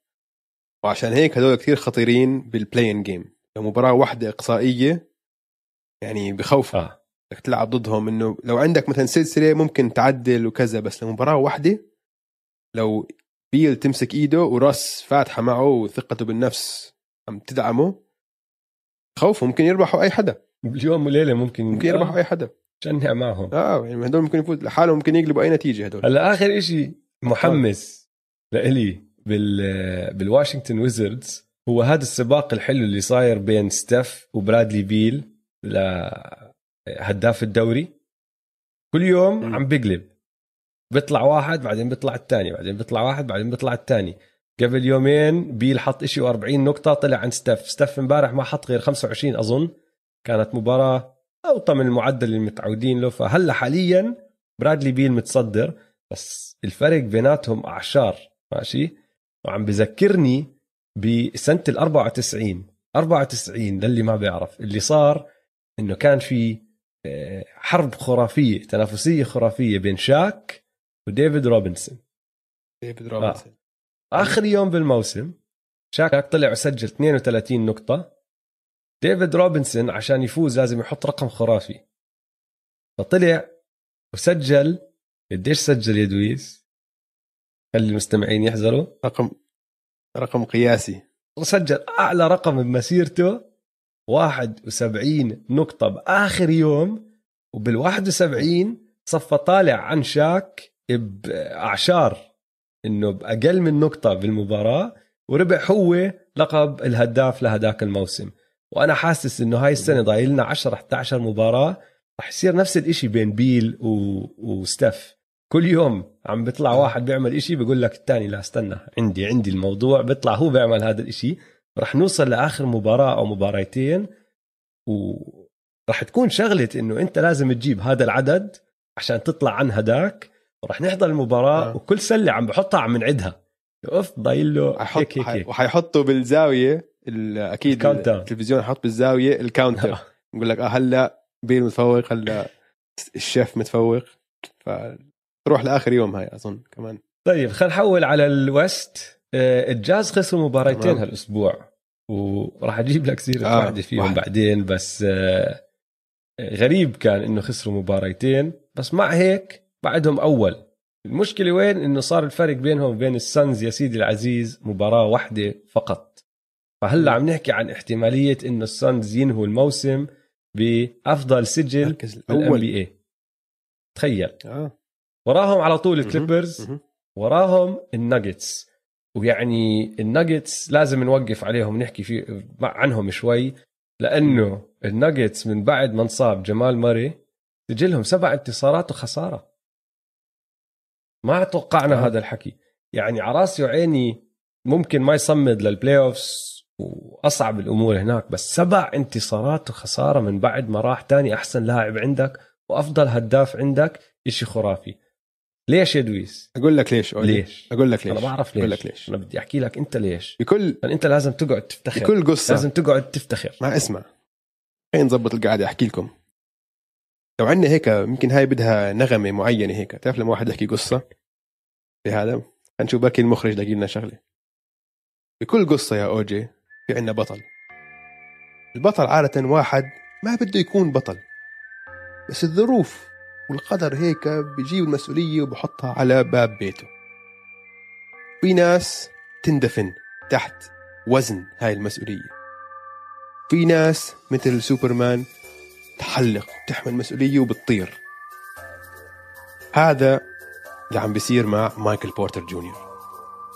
وعشان هيك هدول كثير خطيرين بال play-in game مباراة واحدة إقصائية يعني بخوفوا آه. بدك تلعب ضدهم إنه لو عندك مثلا سلسلة ممكن تعدل وكذا بس لمباراه واحدة لو بيل تمسك إيده وراسل فاتحة معه وثقته بالنفس عم تدعمه بخوف ممكن يربحوا أي حدا. باليوم وليلة ممكن ممكن يربحوا أي حدا. شو نعمل معهم. آه يعني هدول ممكن يفوت لحالهم ممكن يقلبوا أي نتيجة هدول. هلا آخر إشي محمس لإلي بال بالواشنطن Wizards. هو هذا السباق الحلو اللي صاير بين ستيف وبرادلي بيل لهداف الدوري. كل يوم. عم بقلب بيطلع واحد بعدين بيطلع الثاني بعدين بيطلع واحد بعدين بيطلع الثاني. قبل يومين بيل حط إشي 40 نقطة طلع عند ستيف. ستيف امبارح ما حط غير 25 أظن. كانت مباراة أوطى من المعدل اللي متعودين له. فهلأ حاليا برادلي بيل متصدر بس الفرق بيناتهم أعشار ماشي؟ وعم بذكرني بسنة ال 94 94 للي ما بيعرف اللي صار إنه كان في آه، حرب خرافية تنافسية خرافية بين شاك وديفيد روبنسون. ديفيد روبنسون. آخر يوم بالموسم شاك طلع وسجل 32 نقطة. ديفيد روبنسون عشان يفوز لازم يحط رقم خرافي. فطلع وسجل قديش سجل يا دويس؟ خلي المستمعين يحزروا رقم رقم قياسي. وسجل أعلى رقم بمسيرته 71 نقطة بآخر يوم وبال 71 صفى طالع عن شاك بأعشار إنه بأقل من نقطة بالمباراة وربح هو لقب الهداف لهداك الموسم. وأنا حاسس إنه هاي السنة ضايل لنا 10 11 مباراة رح يصير نفس الإشي بين بيل و... وستيف. كل يوم عم بيطلع واحد بيعمل إشي بيقول لك الثاني لا استنى عندي عندي الموضوع بيطلع هو بيعمل هذا الإشي. رح نوصل لآخر مباراة أو مباراتين ورح تكون شغلة إنه أنت لازم تجيب هذا العدد عشان تطلع عن هداك ورح نحضر المباراة آه. وكل سلة عم بحطها عم نعدها. أوف ضايل له. هيك هيك هيك. وحيحطوا بالزاوية ال- أكيد. التلفزيون حط بالزاوية ال counter. يقول لك آه هلا بيل متفوق هلا ستيف متفوق. فتروح لآخر يوم هاي أظن كمان. طيب خلينا نحول على ال West آه، الجاز خسروا مباراتين. هالأسبوع وراح أجيب لك سيره آه، واحدة فيهم واحد. بعدين بس آه، غريب كان إنه خسروا مباراتين بس مع هيك بعدهم أول. المشكلة وين؟ إنه صار الفرق بينهم وبين ال Suns يا سيدي العزيز مباراة واحدة فقط. فهلأ عم نحكي عن احتمالية إنه ال Suns ينهوا الموسم بأفضل سجل بال NBA الأول. NBA تخيل. آه. وراهم على طول. ال Clippers. وراهم الناجتس ويعني الناجتس لازم نوقف عليهم نحكي في عنهم شوي لأنه الناجتس من بعد ما انصاب جمال ماري سجلهم سبع انتصارات وخسارة ما توقعنا آه. هذا الحكي يعني على راسي وعيني ممكن ما يصمد لل playoffs وأصعب الأمور هناك بس سبع انتصارات وخسارة من بعد ما راح تاني أحسن لاعب عندك وأفضل هداف عندك إشي خرافي ليش يا دويس؟ أقول لك ليش أولي. ليش؟ أقول لك ليش. أنا بعرف ليش. أقول لك ليش. أنا بدي أحكي لك أنت ليش. بكل أنت لازم تقعد تفتخر. بكل قصة. لازم تقعد تفتخر. ما اسمع. خلينا نظبط القعدة أحكي لكم. لو عندنا هيك يمكن هاي بدها نغمة معينة هيك. تعرف لما واحد يحكي قصة؟ بهذا نشوف بركي المخرج لاقي لنا شغلة. بكل قصة يا أوجي في عندنا بطل. البطل عادة واحد ما بده يكون بطل. بس الظروف والقدر هيك بيجيب المسؤولية وبحطها على باب بيته. في ناس تندفن تحت وزن هاي المسؤولية. في ناس مثل سوبرمان تحلق تحمل مسؤولية وبتطير. هذا اللي عم بيصير مع مايكل بورتر جونيور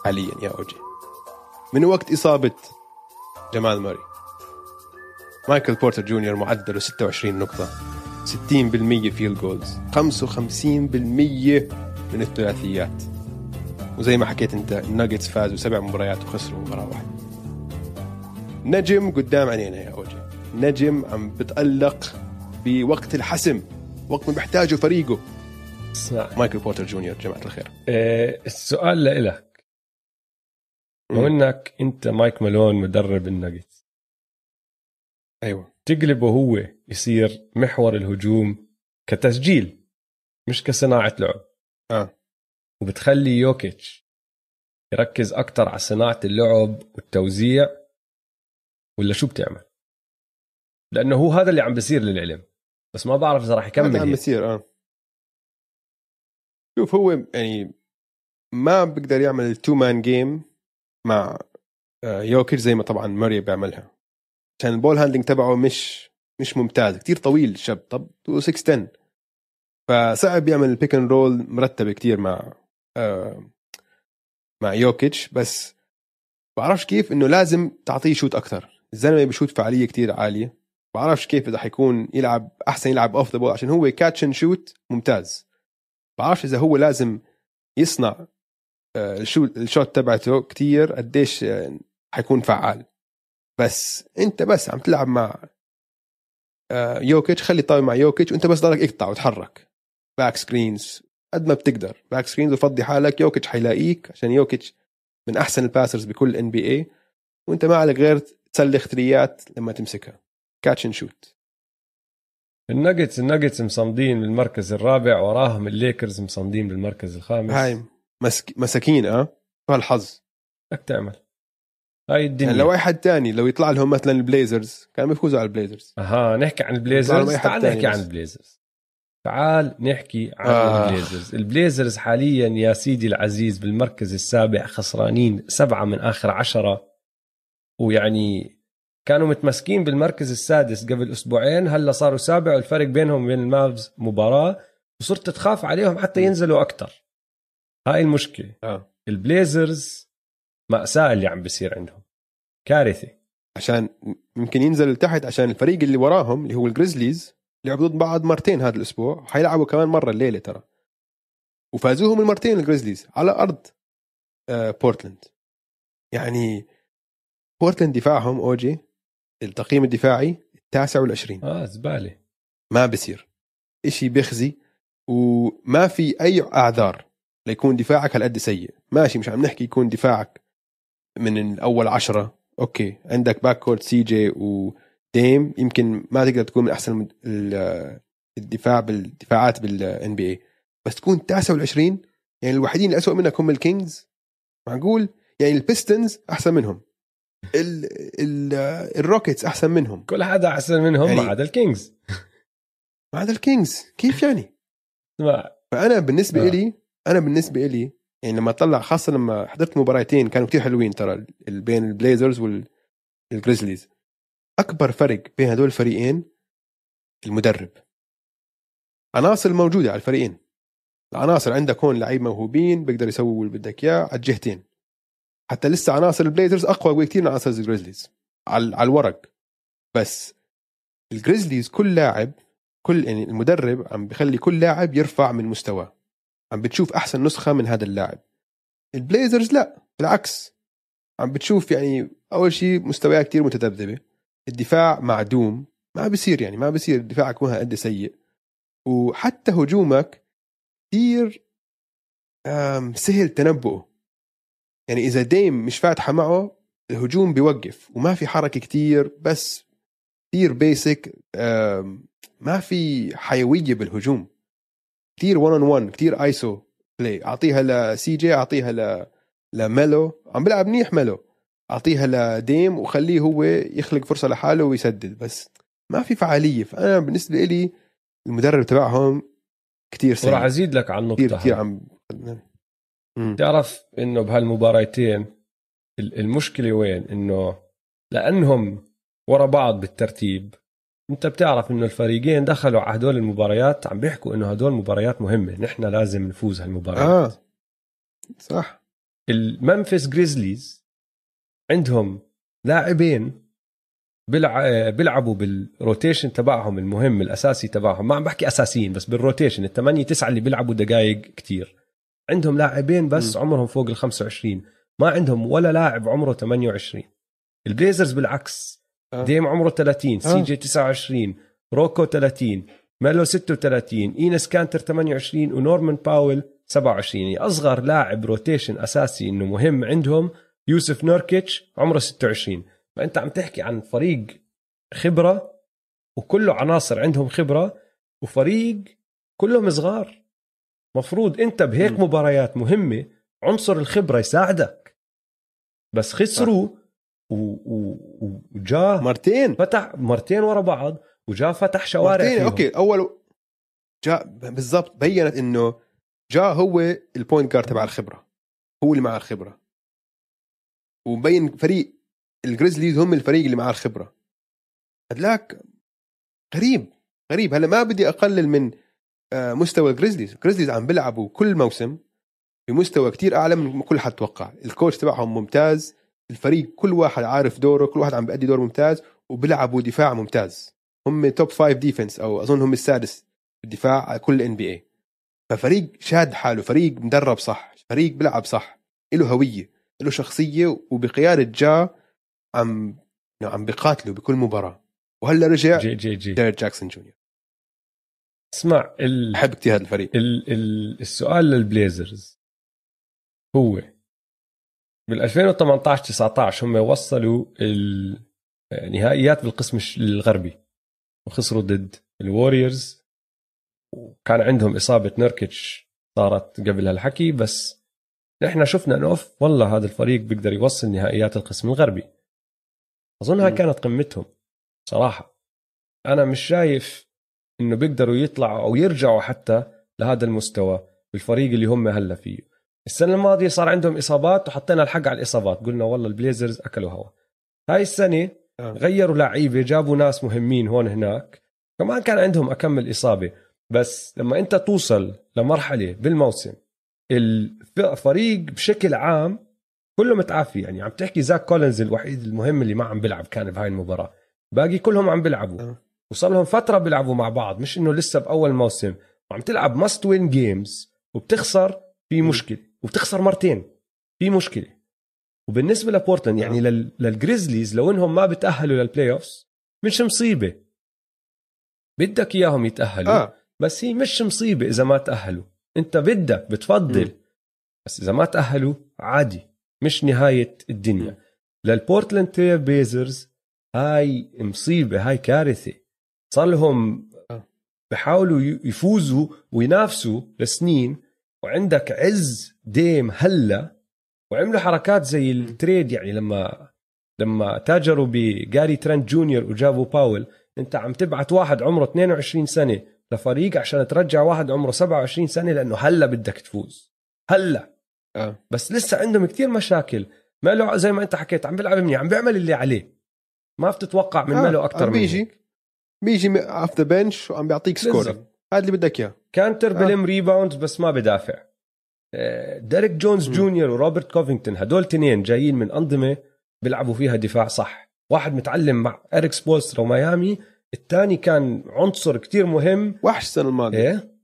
حاليا يا أوجي. من وقت إصابة جمال ماري مايكل بورتر جونيور معدله 26 نقطة. 60% field goals 55% من الثلاثيات. وزي ما حكيت أنت الناجتس فازوا سبع مباريات وخسروا مباراة واحدة. نجم قدام عينينا يا أوجي. نجم عم بتألق بوقت الحسم وقت ما بيحتاجه فريقه. اسمع مايكل بورتر جونيور جماعة الخير. إيه السؤال لإلك. لو. إنك أنت مايك مالون مدرب الناجتس. أيوه. تقلبه هو يصير محور الهجوم كتسجيل مش كصناعة لعب. آه. وبتخلي يوكيتش يركز أكتر على صناعة اللعب والتوزيع ولا شو بتعمل؟ لأنه هو هذا اللي عم بيصير للعلم. بس ما بعرف إذا راح يكمل عم. بيصير آه. شوف هو يعني ما بيقدر يعمل ال two man game مع آه، يوكيتش زي ما طبعا ماري بيعملها. عشان ال ball handling تبعه مش مش ممتاز. كتير طويل الشاب طب 6 10 فصعب يعمل ال pick and roll مرتبه كتير مع آه مع يوكيتش بس بعرفش كيف إنه لازم تعطيه shot أكثر الزلمه بشوت فعالية كتير عالية. بعرفش كيف إذا حيكون يلعب أحسن يلعب off the ball عشان هو catch and shoot ممتاز. بعرفش إذا هو لازم يصنع آه، ال shot ال shot تبعته كتير. قديش آه، حيكون فعال. بس انت بس عم تلعب مع آه، يوكيتش خلي ال ball مع يوكيتش وانت بس ضلك اقطع وتحرك. back screens قد ما بتقدر. back screens وفضي حالك. يوكيتش حيلاقيك عشان يوكيتش من أحسن ال passers بكل NBA وانت ما عليك غير تسلخ three ات لما تمسكها. catch and shoot ال Nuggets ال Nuggets مصمدين بالمركز الرابع وراهم الليكرز مصمدين بالمركز الخامس. هاي مسك... مساكين آه فالحظ. بدك تعمل. هاي الدنيا. يعني لو أي حد تاني لو يطلع لهم مثلا ال Blazers كانوا بيفوزوا على ال Blazers. أها نحكي عن ال Blazers؟ تعال نحكي. عن ال Blazers. تعال نحكي عن آه. ال Blazers. ال Blazers حاليا يا سيدي العزيز بالمركز السابع خسرانين سبعة من آخر عشرة. ويعني كانوا متمسكين بالمركز السادس قبل أسبوعين هلا صاروا سابع والفرق بينهم وبين ال Mavs مباراة وصرت تخاف عليهم حتى ينزلوا أكتر. هاي المشكلة. آه. ال Blazers مأساة اللي عم بيصير عندهم. كارثة. عشان يمكن ينزل لتحت عشان الفريق اللي وراهم اللي هو ال Grizzlies لعبوا ضد بعض مرتين هذا الأسبوع وحيلعبوا كمان مرة الليلة ترى. وفازوهم المرتين ال Grizzlies على أرض آه بورتلاند يعني بورتلاند دفاعهم اوجي التقييم الدفاعي التاسع والعشرين. آه زبالة. ما بصير إشي بيخزي وما في أي أعذار ليكون دفاعك هالقد سيء. ماشي مش عم نحكي يكون دفاعك من الأول عشرة. أوكي. عندك backcourt CJ و Dame يمكن ما تقدر تكون من أحسن الدفاع بالدفاعات بال NBA بس تكون تاسع والعشرين يعني الوحيدين اللي اسوء منك هم ال Kings. معقول؟ يعني ال Pistons أحسن منهم. ال ال ال Rockets أحسن منهم. كل حدا أحسن منهم يعني- ما عدا ال Kings. ما هذا ال Kings. كيف يعني؟ فأنا بالنسبة. لي أنا بالنسبة لي يعني لما اطلع خاصة لما حضرت مباراتين كانوا كتير حلوين ترى بين ال Blazers وال Grizzlies أكبر فرق بين هدول الفريقين المدرب. عناصر موجودة على الفريقين. العناصر عندك هون لعيب موهوبين بيقدر يسووا اللي بدك إياه على الجهتين. حتى لسه عناصر ال Blazers أقوى بكثير من عناصر ال Grizzlies على الورق. بس ال Grizzlies كل لاعب كل يعني المدرب عم بخلي كل لاعب يرفع من مستواه. عم بتشوف أحسن نسخة من هذا اللاعب. ال Blazers لا بالعكس. عم بتشوف يعني أول شيء مستويات كتير متذبذبة. الدفاع معدوم ما بصير يعني ما بصير دفاعك هالقد سيء. وحتى هجومك كثير سهل تنبؤه. يعني إذا Dame مش فاتحة معه الهجوم بيوقف وما في حركة كتير بس كثير basic ما في حيوية بالهجوم. كثير 1 on 1 كثير iso play أعطيها ل CJ أعطيها ل لميلو عم بيلعب منيح ميلو أعطيها لديم وخليه هو يخلق فرصة لحاله ويسدد. بس ما في فعالية. فأنا بالنسبة لي المدرب تبعهم كثير سيء. وراح أزيد لك على النقطة كثير كثير عم تعرف إنه بهالمباراتين المشكلة وين؟ إنه لأنهم ورا بعض بالترتيب. انت بتعرف انه الفريقين دخلوا على هدول المباريات عم بيحكوا انه هدول مباريات مهمة. نحن لازم نفوز هالمباريات. آه. صح. ال Memphis Grizzlies عندهم لاعبين بيلعبوا بال rotation تبعهم المهم الأساسي تبعهم. ما عم بحكي أساسيين بس بال rotation الثمانية تسعة اللي بيلعبوا دقائق كتير. عندهم لاعبين بس م. عمرهم فوق ال 25 ما عندهم ولا لاعب عمره 28 ال Blazers بالعكس. Dame عمره 30 أه. CJ 29 RoCo 30 Melo 36 Enes Kanter 28 و Norman Powell 27 يعني أصغر لاعب rotation أساسي إنه مهم عندهم يوسف نوركيتش عمره 26 فأنت عم تحكي عن فريق خبرة وكله عناصر عندهم خبرة وفريق كلهم صغار. مفروض أنت بهيك. مباريات مهمة عنصر الخبرة يساعدك. بس خسروا وجا مرتين. فتح مرتين ورا بعض وجا فتح شوارع مرتين فيهم. أوكي أول جاء بالضبط بينت إنه Ja هو ال point guard تبع الخبرة هو اللي مع الخبرة. ومبين فريق ال Grizzlies هم الفريق اللي معاه الخبرة. هدلاك غريب غريب. هلأ ما بدي أقلل من آه، مستوى ال Grizzlies ال Grizzlies عم بيلعبوا كل موسم بمستوى كتير أعلى من كل حد توقع. ال coach تبعهم ممتاز. الفريق كل واحد عارف دوره كل واحد عم بيأدي دور ممتاز وبيلعبوا دفاع ممتاز. هم top five defense أو أظن هم السادس بالدفاع على كل NBA ففريق شاد حاله فريق مدرب صح فريق بيلعب صح له هوية له شخصية وبقيادة Ja عم عم بيقاتلوا بكل مباراة. وهلأ رجع JJJ. Jaren Jackson Junior اسمع ال... بحب كثير هذا الفريق. ال... ال... السؤال لل Blazers. هو بال 2018 19 هم وصلوا النهائيات بالقسم الغربي. وخسروا ضد ال Warriors. وكان عندهم إصابة Nurkic صارت قبل هالحكي بس نحن شفنا إنه أوف والله هذا الفريق بيقدر يوصل نهائيات القسم الغربي. أظنها كانت قمتهم صراحة. أنا مش شايف إنه بيقدروا يطلعوا أو يرجعوا حتى لهذا المستوى بالفريق اللي هم هلا فيه. السنة الماضية صار عندهم إصابات وحطينا الحق على الإصابات. قلنا والله ال Blazers أكلوا هوا. هاي السنة آه. غيروا لعيبة جابوا ناس مهمين هون هناك. كمان كان عندهم أكم إصابة. بس لما أنت توصل لمرحلة بالموسم الفريق بشكل عام كله متعافي. يعني عم تحكي Zach Collins الوحيد المهم اللي ما عم بيلعب كان بهاي المباراة. باقي كلهم عم بيلعبوا. آه. وصار لهم فترة بيلعبوا مع بعض. مش إنه لسه بأول موسم. وعم تلعب must win games وبتخسر في مشكلة. وبتخسر مرتين. في مشكلة. وبالنسبة لبورتلاند يعني آه. لل Grizzlies لو إنهم ما بتأهلوا لل playoffs مش مصيبة. بدك إياهم يتأهلوا آه. بس هي مش مصيبة إذا ما تأهلوا. أنت بدك بتفضل. م. بس إذا ما تأهلوا عادي. مش نهاية الدنيا. لل Portland Trail Blazers هاي مصيبة هاي كارثة. صار لهم آه. بحاولوا يفوزوا وينافسوا لسنين وعندك عز Dame هلا وعملوا حركات زي ال trade يعني لما لما تاجروا ب Gary Trent Junior وجابوا Powell انت عم تبعت واحد عمره 22 سنة لفريق عشان ترجع واحد عمره 27 سنة لأنه هلا بدك تفوز. هلا. أه. بس لسه عندهم كتير مشاكل. Melo زي ما انت حكيت عم بيلعب منيح عم بيعمل اللي عليه. ما بتتوقع من آه. ميلو أكثر من بيجي. بيجي اوف ذا بنش وعم بيعطيك score هذا اللي بدك إياه. كانتر آه. بلم rebound بس ما بدافع. آه، ديريك جونز. جونيور وروبرت كوفينغتون هدول تنين جايين من أنظمة بيلعبوا فيها دفاع صح. واحد متعلم مع إريك سبولسترا وميامي الثاني كان عنصر كتير مهم. وحش السنة الماضية. إيه؟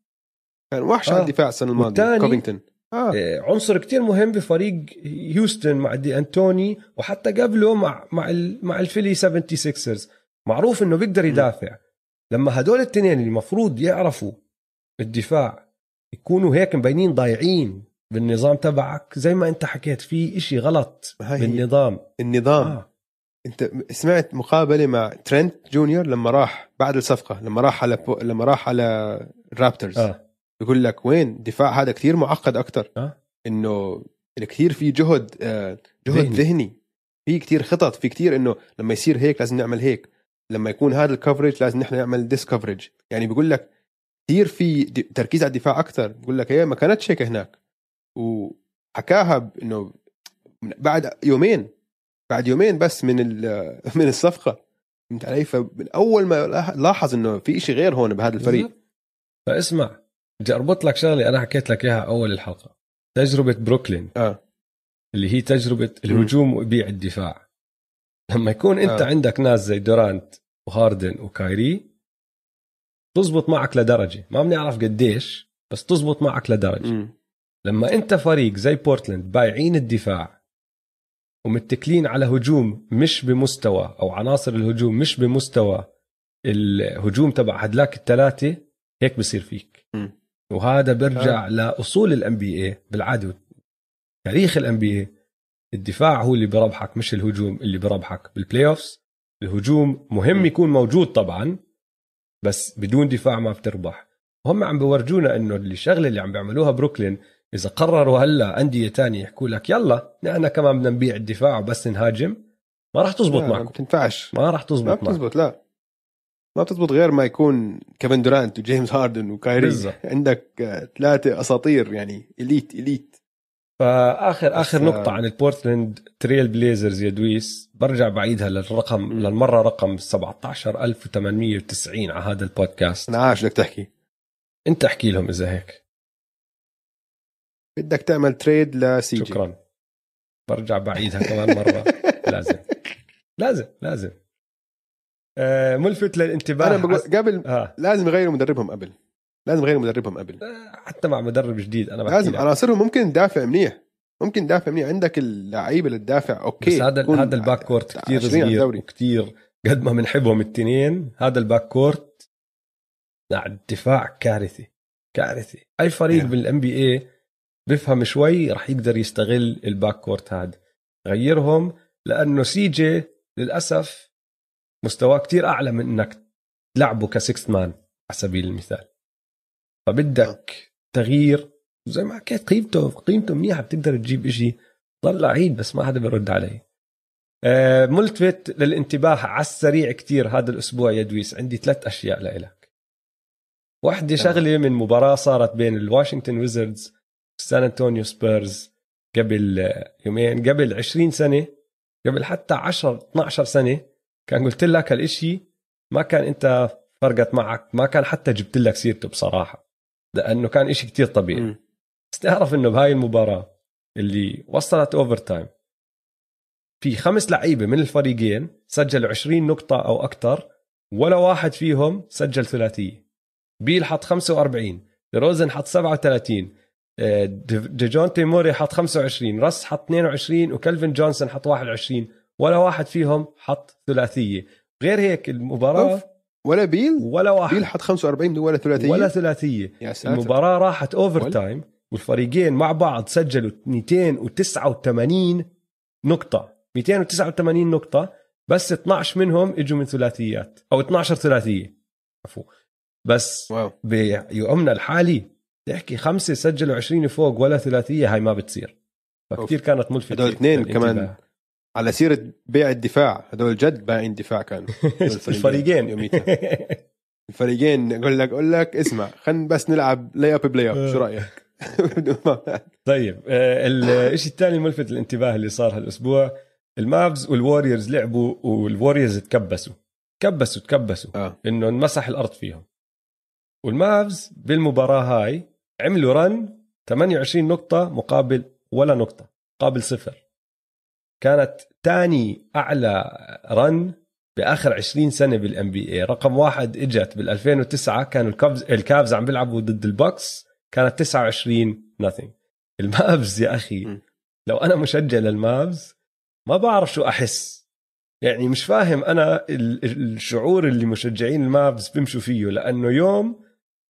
كان وحش آه. على الدفاع السنة الماضية والتاني- كوفينغتون. آه، عنصر كتير مهم بفريق هيوستن مع دي أنتوني وحتى قبله مع مع ال مع الفيلي 76رز معروف إنه بيقدر يدافع. لما هدول التنين اللي المفروض يعرفوا الدفاع يكونوا هيك مبينين ضايعين بالنظام تبعك زي ما انت حكيت في إشي غلط. بالنظام النظام آه. انت سمعت مقابلة مع ترينت جونيور لما راح بعد الصفقة لما راح على بو... لما راح على الرابترز آه يقول لك وين دفاع هذا كثير معقد أكثر آه. إنه كثير في جهد آه، جهد ذهني. في كثير خطط في كثير إنه لما يصير هيك لازم نعمل هيك لما يكون هذا ال coverage لازم نحن نعمل this coverage يعني بيقول لك كثير في تركيز على الدفاع أكثر بيقول لك هي ما كانتش هيك هناك. وحكاها إنه بعد يومين بعد يومين بس من من الصفقة. فهمت علي؟ فمن أول ما لاحظ إنه في شيء غير هون بهذا الفريق. فاسمع بدي أربط لك شغلة أنا حكيت لك إياها أول الحلقة. تجربة بروكلين. آه. اللي هي تجربة الهجوم وبيع الدفاع. لما يكون أنت آه. آه. عندك ناس زي دورانت وهاردن وكايري تزبط معك لدرجة ما بنعرف قديش بس تزبط معك لدرجة مم. لما انت فريق زي بورتلاند بايعين الدفاع ومتكلين على هجوم مش بمستوى أو عناصر الهجوم مش بمستوى الهجوم تبع هدلاك الثلاثة هيك بصير فيك مم. وهذا بيرجع لأصول ال NBA بالعاده تاريخ الام بي اي الدفاع هو اللي بربحك مش الهجوم اللي بربحك بال playoffs الهجوم مهم م. يكون موجود طبعا بس بدون دفاع ما بتربح. هم عم بورجونا إنه الشغلة اللي عم بيعملوها بروكلين إذا قرروا هلأ أندية تانية يحكوا لك يلا نحن كمان بدنا نبيع الدفاع وبس نهاجم ما راح تزبط لا، ما بتنفعش. ما راح ما تزبط معكم. بتزبط لا. ما بتزبط غير ما يكون كيفن دورانت وجيمس هاردن وكايري. عندك آه، ثلاثة أساطير يعني elite elite. فاخر آخر بس، نقطة آه، عن البورتلاند تريل بليزرز يا دويس. برجع بعيدها للرقم. للمرة رقم 17890 على هذا البودكاست. أنا عارف بدك تحكي. انت احكي لهم إذا هيك. بدك تعمل trade ل CJ شكرا. برجع بعيدها كمان مرة. لازم. لازم لازم. آه ملفت للانتباه. أنا بقول قبل آه. لازم يغيروا مدربهم قبل. لازم يغيروا مدربهم قبل. حتى مع مدرب جديد أنا لازم. عناصرهم ممكن تدافع منيح. ممكن تدافع منيح. عندك اللعيبة اللي تدافع okay بس هذا هذا ال backcourt كثير 20 على صغير. وكثير قد ما بنحبهم التنين. هذا ال backcourt الدفاع كارثه كارثه أي فريق Yeah. بال NBA بفهم شوي رح يقدر يستغل ال backcourt هذا. غيرهم لأنه CJ للأسف مستواه كتير أعلى من إنك تلعبه ك sixth man على سبيل المثال. فبدك تغيير زي ما حكيت قيمته قيمته منيحة بتقدر تجيب إشي. ضل لعيب بس ما حدا بيرد عليه آه، ملفت للانتباه على السريع كتير هذا الأسبوع يا دويس. عندي ثلاث أشياء لإلك. واحدة. شغلة من مباراة صارت بين الواشنطن ويزردز وسان أنطونيو سبيرز قبل يومين قبل 20 سنة قبل حتى 10 12 سنة. كان قلت لك هالإشي ما كان أنت فرقت معك ما كان حتى جبت لك سيرته بصراحة. لأنه كان إشي كتير طبيعي. بس تعرف إنه بهاي المباراة اللي وصلت overtime في خمس لعيبة من الفريقين سجلوا 20 نقطة أو أكثر ولا واحد فيهم سجل ثلاثية بيل حط 45 روزن حط 37 آه، دي- ديجونتي موري حط 25 راس حط 22 وكلدن جونسون حط 21 ولا واحد فيهم حط ثلاثية غير هيك المباراة over. ولا بيل؟ ولا واحد. بيل حط 45 ولا ثلاثية. ولا ثلاثية. يا ساتر. المباراة راحت over؟ time والفريقين مع بعض سجلوا 289 نقطة. 289 نقطة. بس 12 منهم إجوا من ثلاثيات. أو 12 ثلاثية. عفوا بس wow. بيومنا الحالي. تحكي خمسة سجلوا 20 فوق ولا ثلاثية. هاي ما بتصير. فكتير كانت ملفتة. هدول اثنين. كمان. على سيرة بيع الدفاع. هدول جد بايعين دفاع كانوا. الفريقين يوميتها. الفريقين أقول لك أقول لك اسمع خلينا بس نلعب layup ب layup شو رأيك؟ بدون ما- طيب آه، الشيء الثاني الملفت للانتباه اللي صار هالأسبوع المافز والوريورز لعبوا والوريورز تكبسوا. كبسوا تكبسوا. آه. إنه انمسح الأرض فيهم. والمافز بالمباراة هاي عملوا run 28 نقطة مقابل ولا نقطة مقابل صفر. كانت تاني أعلى run بآخر 20 سنة بال NBA رقم واحد إجت بال 2009 كانوا الكافز الكافز عم بيلعبوا ضد البوكس كانت 29 nothing. المافز يا أخي م. لو أنا مشجع للمافز ما بعرف شو أحس. يعني مش فاهم أنا ال- ال- الشعور اللي مشجعين المافز بيمشوا فيه لأنه يوم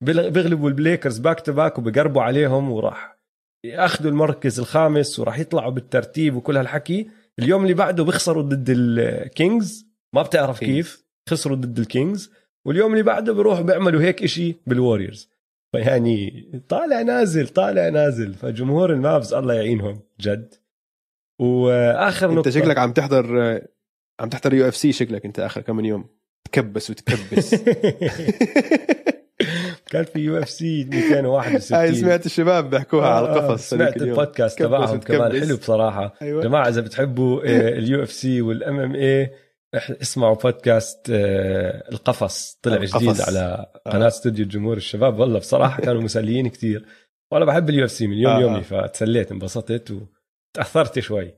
بيغ- بيغلبوا الليكرز back to back وبقربوا عليهم وراح يأخذوا المركز الخامس وراح يطلعوا بالترتيب وكل هالحكي. اليوم اللي بعده بيخسروا ضد الكينجز ما بتعرف كيف خسروا ضد الكينجز. واليوم اللي بعده بيروحوا بيعملوا هيك إشي بالوريورز فيعني طالع نازل طالع نازل فجمهور المافز الله يعينهم جد. وآخر أنت نقطة. شكلك عم تحضر عم تحضر UFC شكلك أنت آخر كم من يوم. تكبس وتكبس. كان في UFC 261 هاي سمعت الشباب بيحكوها على آه، القفص سمعت. البودكاست تبعهم كمان. حلو بصراحة أيوه جماعة إذا بتحبوا ال UFC وال MMA اسمعوا بودكاست آه، القفص طلع القفص. جديد على قناة آه. استوديو الجمهور الشباب والله بصراحة كانوا مسليين كتير وأنا بحب ال UFC من يوم آه، يومي آه. فتسليت انبسطت وتأثرت شوي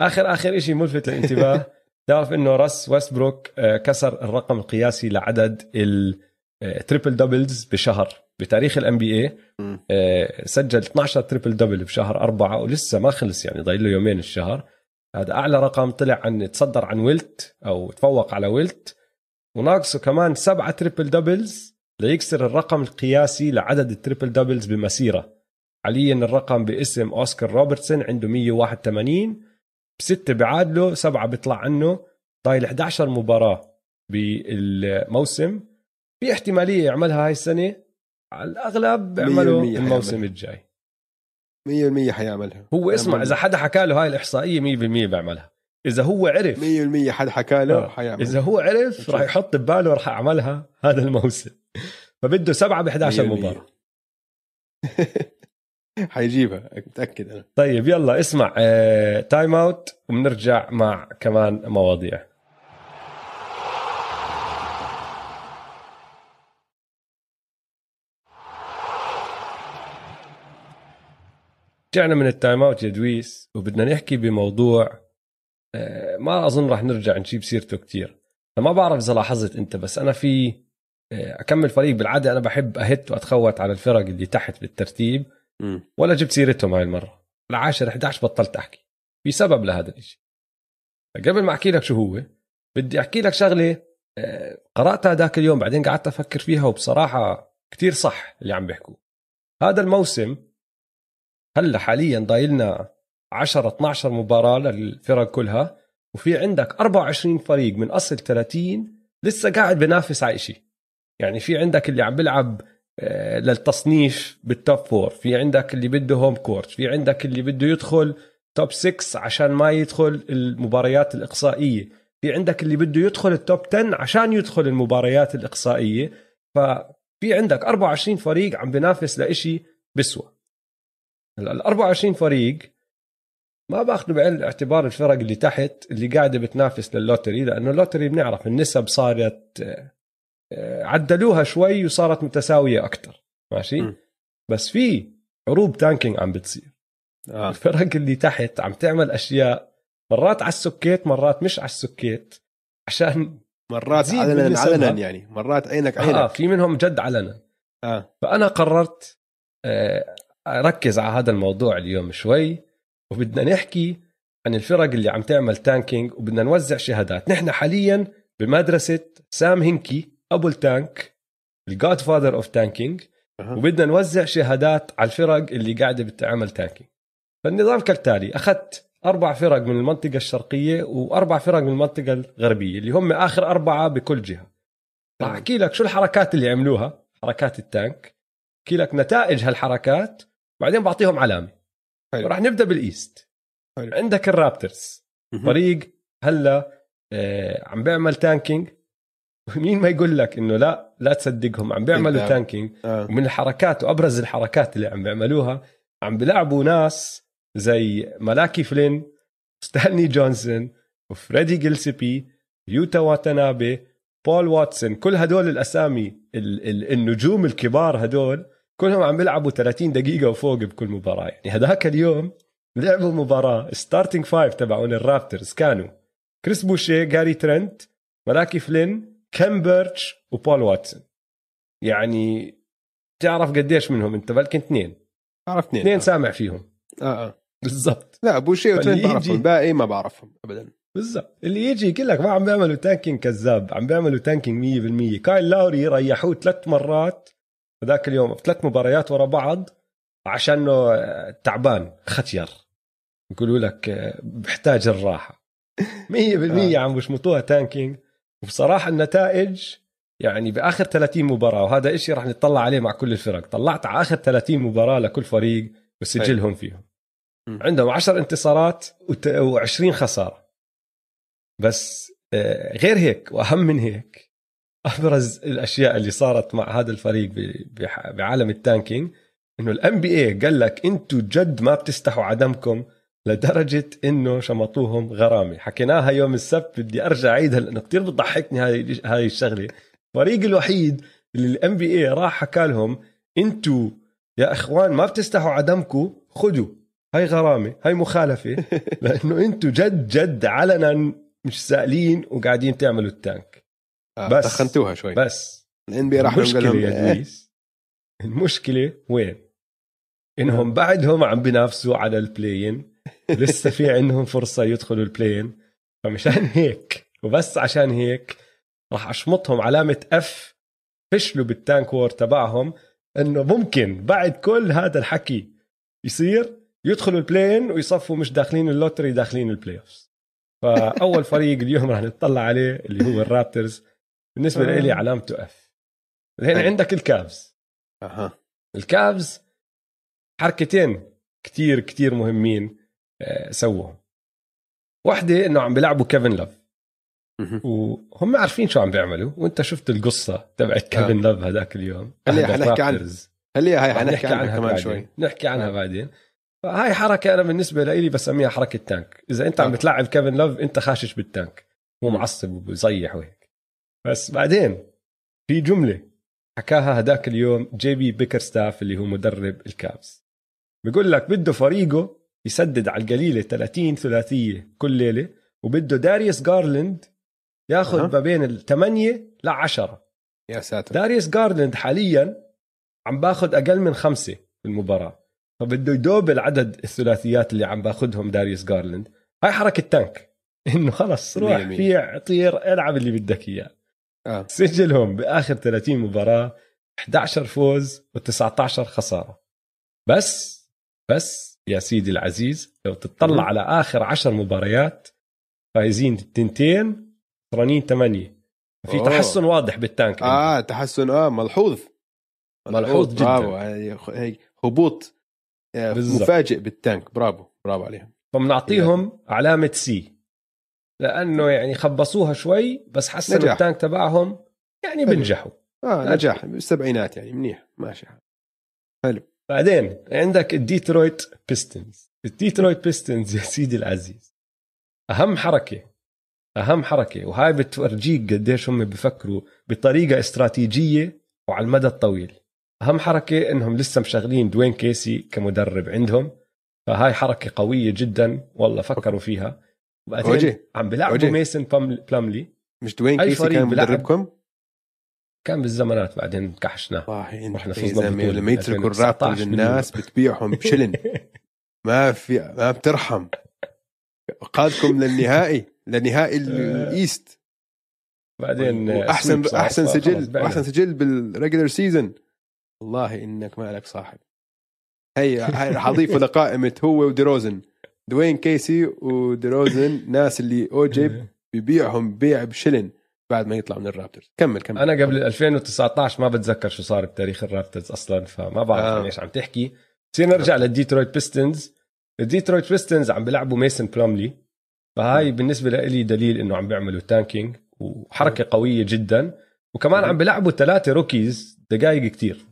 اخر آخر شيء ملفت للانتباه تعرف إنه راس ويستبروك آه، كسر الرقم القياسي لعدد ال triple doubles بشهر. بتاريخ ال NBA. آه، سجل 12 triple double بشهر أربعة ولسه ما خلص يعني ضايل له يومين الشهر. هذا أعلى رقم طلع عن تصدر عن ويلت أو تفوق على ويلت. وناقصه كمان سبعة triple doubles ليكسر الرقم القياسي لعدد ال triple doubles بمسيرة. حاليا الرقم باسم أوسكار روبرتسون عنده 181 بستة بعادله سبعة بيطلع عنه. ضايل 11 مباراة بالموسم. في احتمالية يعملها هاي السنة. على الأغلب بيعمله 100% الموسم حيعملها. الجاي 100% حيعملها. هو اسمع يعمل- إذا حدا حكى له هاي الإحصائية 100% بيعملها. إذا هو عرف 100% حد حكى له آه. حيعمل. إذا هو عرف. راح يحط بباله راح أعملها هذا الموسم. فبده سبعة ب 11 100%. مباراه حيجيبها متأكد أنا. طيب يلا اسمع آه، timeout وبنرجع مع كمان مواضيع. رجعنا من ال timeout يا دويس وبدنا نحكي بموضوع آه، ما أظن راح نرجع نجيب سيرته كتير. أنا ما بعرف إذا لاحظت أنت بس أنا في آه، أكمل فريق بالعادة أنا بحب أهت وأتخوت على الفرق اللي تحت بالترتيب. ولا جبت سيرتهم هاي المرة. العاشر 11 بطلت أحكي في سبب لهذا الشيء قبل ما أحكي لك شو هو بدي أحكي لك شغلة آه، قرأتها ذاك اليوم بعدين قعدت أفكر فيها وبصراحة كتير صح اللي عم بيحكوا هذا الموسم هلا حاليا ضايلنا 10 12 مباراة للفرق كلها وفي عندك 24 فريق من أصل 30 لسه قاعد بينافس على شيء يعني في عندك اللي عم بيلعب آه، للتصنيف بال top four في عندك اللي بده home court في عندك اللي بده يدخل top 6 عشان ما يدخل المباريات الإقصائية في عندك اللي بده يدخل ال top 10 عشان يدخل المباريات الإقصائية. ففي عندك 24 فريق عم بينافس لإشي بسوى هلا ال 24 فريق ما بأخذوا بعين الاعتبار الفرق اللي تحت اللي قاعدة بتنافس لل lottery لأنه ال lottery بنعرف النسب صارت آه، آه، عدلوها شوي وصارت متساوية أكثر ماشي م. بس في حروب tanking عم بتصير آه. الفرق اللي تحت عم تعمل أشياء مرات على السكيت مرات مش على السكيت عشان مرات علنا. علنا يعني مرات عينك عينك آه في منهم جد علنا آه. فأنا قررت آه، اركز على هذا الموضوع اليوم شوي وبدنا نحكي عن الفرق اللي عم تعمل tanking وبدنا نوزع شهادات نحن حاليا بمدرسة سام هينكي أبو ال tank ال godfather of tanking. وبدنا نوزع شهادات على الفرق اللي قاعدة بتعمل tanking فالنظام كالتالي أخذت أربع فرق من المنطقة الشرقية وأربع فرق من المنطقة الغربية اللي هم آخر أربعة بكل جهة راح. أحكي لك شو الحركات اللي عملوها حركات ال tank أحكي لك نتائج هالحركات بعدين بعطيهم علامة حلو. راح نبدأ بال East حلو. عندك الرابترز. فريق هلا آه عم بيعمل tanking ومين ما يقول لك إنه لا لا تصدقهم عم بيعملوا. tanking آه. ومن الحركات وأبرز الحركات اللي عم بيعملوها عم بيلعبوا ناس زي ملاكي فلين ستانلي جونسون وفريدي جيلسبي يوتا واتنابي بول واتسون كل هدول الأسامي ال- ال- النجوم الكبار هدول كلهم عم بيلعبوا 30 دقيقة وفوق بكل مباراة. يعني هذاك اليوم لعبوا مباراة starting five تبعون الرابترز. كانوا كريس بوشي جاري ترنت ملاكي فلين كيم بيرتش وبول واتسون. يعني تعرف قديش منهم انت؟ بلكن اثنين. بعرف اثنين. اثنين آه. سامع فيهم. آه آه. بالضبط. لا وترند فاللي بعرفهم. الباقي ما بعرفهم ابدا. بالضبط. اللي يجي يقول لك ما عم بيعملوا tanking كذاب عم بيعملوا tanking 100% كايل لاوري ريحوه ثلاث مرات هذاك اليوم ثلاث مباريات ورا بعض عشانه تعبان ختير. يقولوا لك بحتاج الراحة. 100% آه. عم بشمطوها tanking وبصراحة النتائج يعني بآخر 30 مباراة وهذا إشي رح نطلع عليه مع كل الفرق. طلعت على آخر 30 مباراة لكل فريق وسجلهم فيهم. م. عندهم 10 انتصارات و20 خسارة. بس آه، غير هيك وأهم من هيك أبرز الأشياء اللي صارت مع هذا الفريق بعالم ال tanking إنه ال NBA قال لك أنتم جد ما بتستحوا عدمكم لدرجة إنه شمطوهم غرامة. حكيناها يوم السبت بدي أرجع أعيدها لأنه كثير بتضحكني هاي هاي الشغلة. الفريق الوحيد اللي ال NBA راح حكى لهم أنتم يا إخوان ما بتستحوا عدمكم خذوا. هاي غرامة هاي مخالفة. لأنه أنتم جد جد علنا مش سائلين وقاعدين تعملوا ال tank. بس. دخنتوها شوي. بس. ال NBA راح المشكلة يا إيه، دويس المشكلة وين؟ إنهم بعدهم عم بينافسوا على ال play-in لسه في عندهم فرصة يدخلوا ال play-in فمشان هيك وبس عشان هيك راح أشمطهم علامة F فشلوا بال tank war تبعهم إنه ممكن بعد كل هذا الحكي يصير يدخلوا ال play-in ويصفوا مش داخلين ال lottery داخلين ال playoffs فأول فريق اليوم راح نطلع عليه اللي هو الرابترز. بالنسبة آه. لي علامته F الحين حلو. عندك الكافز أها الكافز حركتين كتير كتير مهمين آه، سووهم واحدة إنه عم بيلعبوا كيفن لوف مهم. وهم عارفين شو عم بيعملوا وأنت شفت القصة تبعت كيفن لوف هذاك اليوم خليها- أهدى حنحكي عن-. خليها هاي حنحكي عنها كمان. شوي نحكي عنها آه. بعدين فهاي حركة أنا بالنسبة لي بسميها حركة tank إذا أنت عم آه. بتلعب كيفن لوف أنت خاشش بال tank م. معصب وبيصيح وهيك بس بعدين في جملة حكاها هداك اليوم جي بي بيكرستاف اللي هو مدرب الكافس بيقول لك بده فريقه يسدد على القليلة 30 ثلاثية كل ليلة وبده داريوس جارلند ياخذ أها. ما بين الثمانية لعشرة يا ساتر. داريوس جارلند حاليا عم باخذ أقل من خمسة في المباراة. فبده يدوبل عدد الثلاثيات اللي عم باخذهم داريوس جارلند هاي حركة تانك. إنه خلص روح. فيع طير العب اللي بدك إياه. آه. سجلهم بآخر 30 مباراة 11 فوز و19 خسارة بس بس يا سيدي العزيز لو تطلع. على آخر 10 مباريات فايزين التنتين خسرانين ثمانية في. تحسن واضح بالتانك آه تحسن آه ملحوظ ملحوظ جداً. برافو هي هبوط آه،. مفاجئ بال tank برافو برافو عليهم فبنعطيهم علامة C لأنه يعني خبصوها شوي بس حسنوا نجاح. ال tank تبعهم يعني حلو. بنجحوا. آه. نجاح. بالسبعينات يعني منيح. ماشي. بعدين عندك الديترويت بيستونز. الديترويت بيستونز يا سيدي العزيز. أهم حركة. أهم حركة. وهاي بتورجيك قديش هم بفكروا بطريقة استراتيجية وعلى المدى الطويل. أهم حركة إنهم لسه مشغلين دوين كيسي كمدرب عندهم. فهاي حركة قوية جدا. والله فكروا فيها. وبعدين وجه. عم بيلعبوا. ميسن بلاملي مش دوين كيسي كان. مدربكم؟ كان بالزمانات بعدين وإحنا يا فزنا يتركوا 2019 الرابترز الناس بتبيعهم بشلن ما في ما بترحم قادكم للنهائي لنهائي الإيست بعدين سويب صار، أحسن فخلص سجل. وأحسن سجل بالريجلر سيزون والله إنك ما لك صاحب هي رح اضيفه لقائمة هو وديروزن دوين كيسي وديروزن ناس اللي أوجي بيبيعهم بيع بشلن بعد ما يطلع من الرابترز. كمل كمل. أنا قبل 2019 ما بتذكر شو صار بتاريخ الرابترز أصلا فما بعرف آه. آه. إيش عم تحكي. بصير نرجع للديترويت بيستونز. الديترويت بيستونز عم بيلعبوا ميسن بلوملي. فهاي بالنسبة لي دليل إنه عم بيعملوا tanking وحركة قوية جدا. وكمان عم بيلعبوا ثلاثة rookies دقائق كتير.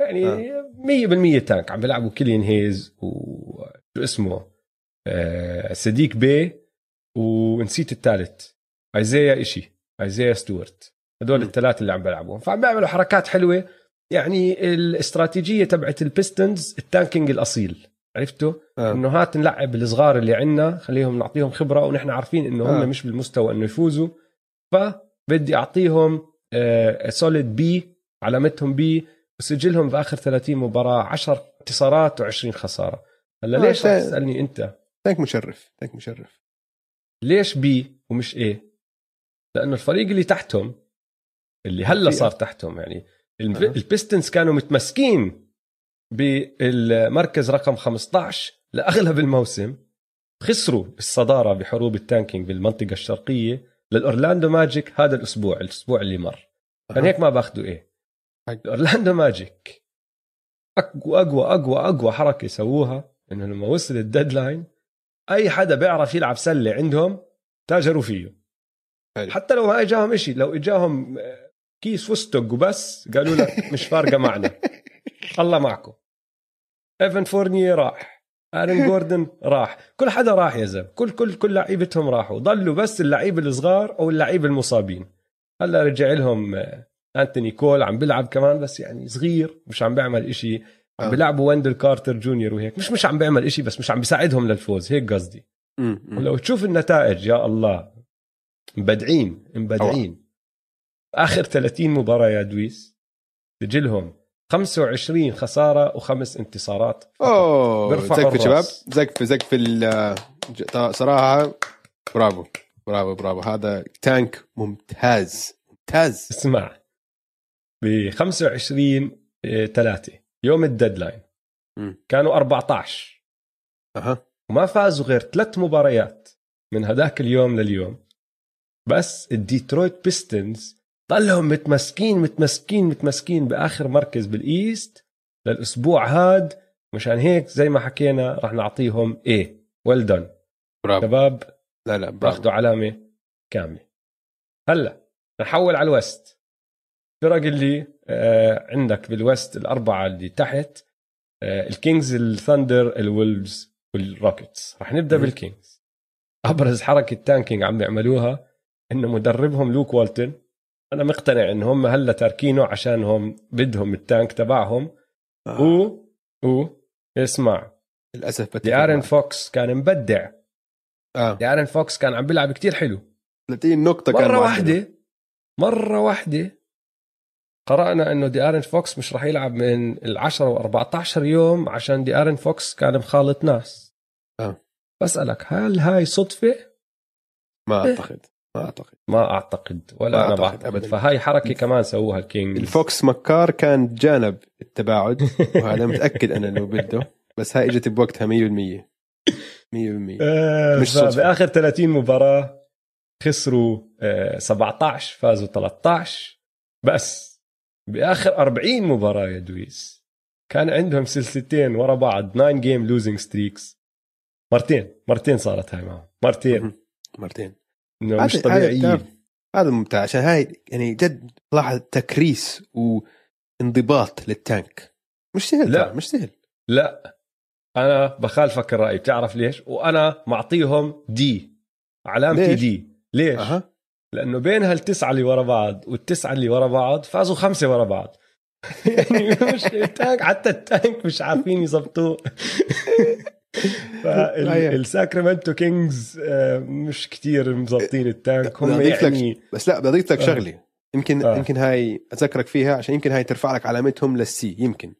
يعني آه. 100% tank عم بيلعبوا كيليان هيز وشو اسمه؟ آه صديق بي ونسيت الثالث ايزيا إشي ايزيا ستوارت. هدول. الثلاثة اللي عم بيلعبوا فعم بيعملوا حركات حلوة. يعني الاستراتيجية تبعت البيستونز ال tanking الأصيل. عرفتوا؟ آه. إنه هات نلعب الصغار اللي عندنا خليهم نعطيهم خبرة ونحن عارفين إنه هم آه. مش بالمستوى إنه يفوزوا. فبدي أعطيهم solid B علامتهم B وسجلهم باخر 30 مباراة 10 انتصارات و20 خسارة. هلا آه، ليش تسألني أنت؟ tank مشرف tank مشرف ليش B ومش A لأنه الفريق اللي تحتهم اللي هلا صار تحتهم يعني. البيستونز كانوا متمسكين بالمركز رقم 15 لأغلب الموسم خسروا الصداره بحروب ال tanking بالمنطقة الشرقية للأورلاندو ماجيك هذا الأسبوع الأسبوع اللي مر. كان هيك ما باخذوا A. الأورلاندو ماجيك أقوى أقوى أقوى أقوى حركة سووها إنه لما وصل ال deadline أي حدا بيعرف يلعب سلة عندهم تاجروا فيه. حلو. حتى لو ما اجاهم إشي لو إجاهم آه، كيس فستق وبس قالوا لك مش فارقة معنا. الله معكم. إيفن فورنيه راح. آرن جوردن راح. كل حدا راح يا زلمة. كل كل كل لعيبتهم راحوا. ضلوا بس اللعيبه الصغار أو اللعيبه المصابين. هلأ رجع لهم آه، أنتوني كول عم بيلعب كمان بس يعني صغير مش عم بيعمل إشي. عم آه. بيلعبوا ويندل كارتر جونيور وهيك. مش مش عم بيعمل إشي بس مش عم بيساعدهم للفوز. هيك قصدي. ولو تشوف النتائج يا الله. مبدعين مبدعين. آخر 30 مباراة يا دويس سجلهم 25 خسارة وخمس انتصارات فقط. أوه زقف شباب. زقف زقف صراحة برافو برافو برافو. هذا tank ممتاز ممتاز. اسمع ب 25 3 يوم ال deadline. كانوا 14 أها. وما فازوا غير ثلاث مباريات من هداك اليوم لليوم. بس الديترويت بيستونز ضلهم متمسكين متمسكين متمسكين بآخر مركز بال East للأسبوع هاد. مشان هيك زي ما حكينا رح نعطيهم A well done شباب لا لا برافو. باخذوا علامة كاملة. هلا نحول على ال West. الفرق اللي آه عندك بال West الأربعة اللي تحت آه الكينجز الثندر الولفز والروكيتس رح نبدأ. بالكينجز أبرز حركة tanking عم بيعملوها إنه مدربهم لوك والتن أنا مقتنع إن هم هلأ تاركينه عشان هم بدهم ال tank تبعهم آه. و و اسمع للأسف بتفق دي ارن معك. فوكس كان مبدع آه دي ارن فوكس كان عم بيلعب كتير حلو 30 نقطه كان مرة معدله. واحدة مرة قرأنا إنه دي آرن فوكس مش راح يلعب من ال10 و14 يوم عشان دي آرن فوكس كان مخالط ناس. آه. بسألك هل هاي صدفة؟ ما أعتقد ما أعتقد. ما أعتقد ولا ما أنا أعتقد بعتقد. أبداً. فهاي حركة كمان سووها الكينجز. الفوكس مكار كان جانب التباعد وهذا متأكد أنا إنه بده بس هاي إجت بوقتها 100% 100% آه، مش صدفة. باخر 30 مباراة خسروا آه، 17 فازوا 13 بس. بآخر 40 مباراة يا دويس كان عندهم سلسلتين ورا بعض 9 game losing streaks مرتين مرتين صارت هاي معهم مرتين. مرتين. إنه مش هذا- طبيعيين. هذا ممتاز عشان هاي يعني جد لاحظ تكريس وانضباط للتانك. مش سهل لا. مش سهل. لا. أنا بخالفك الرأي بتعرف ليش؟ وأنا معطيهم دي علامتي ليش؟ دي ليش؟ أها. لأنه بين هالتسعة اللي ورا بعض والتسعة اللي ورا بعض فازوا خمسة ورا بعض يعني مش التانك حتى التانك مش عارفين يظبطوه صحيح. الساكرامنتو كينجز آه، مش كتير مظبطين ال tank هم بدي أضيف لك يعني بس لا بدي اضيف لك آه. شغلة يمكن آه. يمكن هاي اذكرك فيها عشان يمكن هاي ترفع لك علامتهم لل C يمكن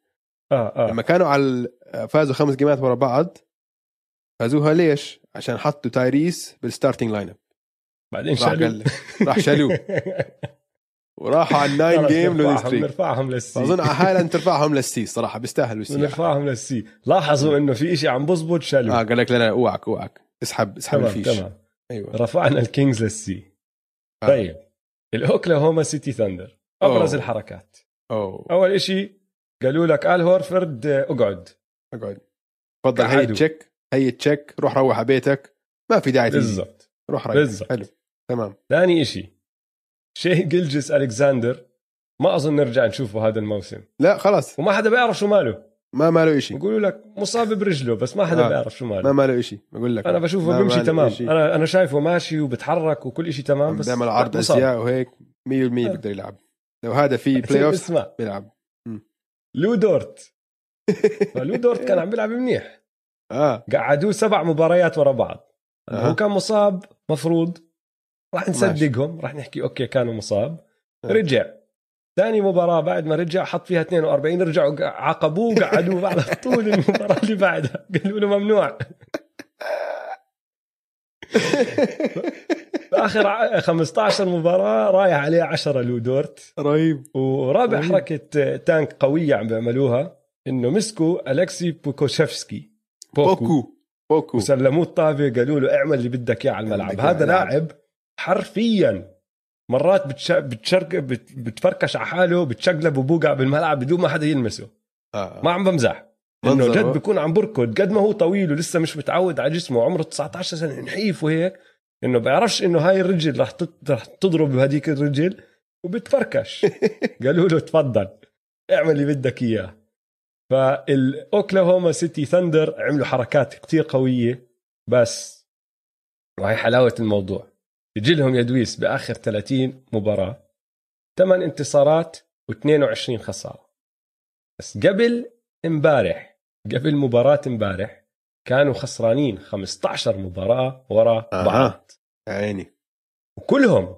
آه آه لما كانوا على فازوا خمس game ات ورا بعض فازوها ليش؟ عشان حطوا تايريس بال starting lineup بعدين راح شالوه. راح شالوه. وراحوا على ال nine game نرفعهم streak نرفعهم لل C. فأظن على ان ترفعهم لل C صراحة بيستاهلوا ال C نرفعهم لل C. لاحظوا إنه في إشي عم بزبط شالوه. آه قال لك لا لا أوعك أوعك. اسحب اسحب تمام الفيش. تمام. أيوه. رفعنا الكينجز لل C. آه. طيب الأوكلاهوما سيتي ثاندر. أبرز أوه. الحركات. أوه. أول إشي قالوا لك آل هورفرد آه، أقعد. أقعد. تفضل هي. check هي check روح روح على بيتك. ما في داعي بالضبط. روح بالضبط. حلو. تمام. ثاني إشي شاي جلجس الكساندر ما أظن نرجع نشوفه هذا الموسم. لا خلاص. وما حدا بيعرف شو ماله. ما ماله شيء بيقولوا لك مصاب برجله بس ما حدا آه. بيعرف شو ما ماله ماله شيء بقول لك. أنا بشوفه بيمشي ماله تمام. إشي. أنا أنا شايفه ماشي وبتحرك وكل إشي تمام بس بيعمل عرض. أزياء وهيك 100% آه. بيقدر يلعب. لو هذا في playoff اسمع. بيلعب. لو دورت. فلو دورت كان عم بيلعب منيح. آه. قعدوه سبع مباريات ورا بعض. أها. هو كان مصاب مفروض. راح. نصدقهم راح نحكي أوكي كانوا مصاب. رجع. ثاني مباراة بعد ما رجع حط فيها 42 رجعوا عاقبوه قعدوه على طول المباراة اللي بعدها. قالوا له ممنوع. باخر ع- 15 مباراة رايح عليه 10 لودورت رهيب. ورابع رهيب. حركة tank قوية عم بيعملوها إنه مسكوا أليكسي بوكوشيفسكي بوكو. بوكو. وسلموه الطابة قالوا له اعمل اللي بدك إياه على الملعب. هذا. لاعب حرفيا مرات بتش... بتشرك بت... بتفركش على حاله بتشقلب وبوقع بالملعب بدون ما حدا يلمسه. آه. ما عم بمزح. إنه. جد بيكون عم بركض. قد ما هو طويل ولسه مش متعود على جسمه عمره 19 سنة نحيف وهيك إنه بيعرفش إنه هاي الرجل رح تت- رح تضرب بهديك الرجل وبتفركش. قالوا له تفضل اعمل اللي بدك إياه. فالاوكلاهوما سيتي ثندر عملوا حركات كتير قوية بس وهي حلاوة الموضوع. يجي لهم يدويس بآخر 30 مباراة 8 انتصارات و22 خسارة. بس قبل امبارح قبل مباراة امبارح كانوا خسرانين 15 مباراة ورا أها. بعض. عيني. وكلهم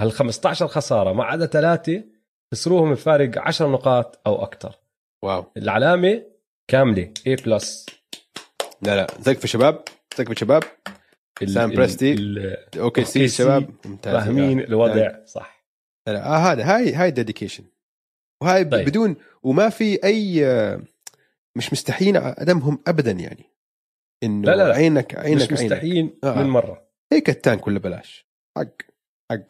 هال 15 خسارة ما عدا ثلاثة خسروهم بفارق 10 نقاط أو أكثر واو. العلامة كاملة A plus لا لا. زقف شباب. زقف شباب. سام بريستي. OKC شباب ممتاز فاهمين آه. الوضع صح لا لا آه هذا هاي هاي dedication وهاي طيب. بدون وما في أي آه، مش مستحيين أدمهم ابدا يعني إنه لا لا لا. عينك عينك مش عينك. مستحيل آه. من مرة هيك ال tank ولا بلاش حق حق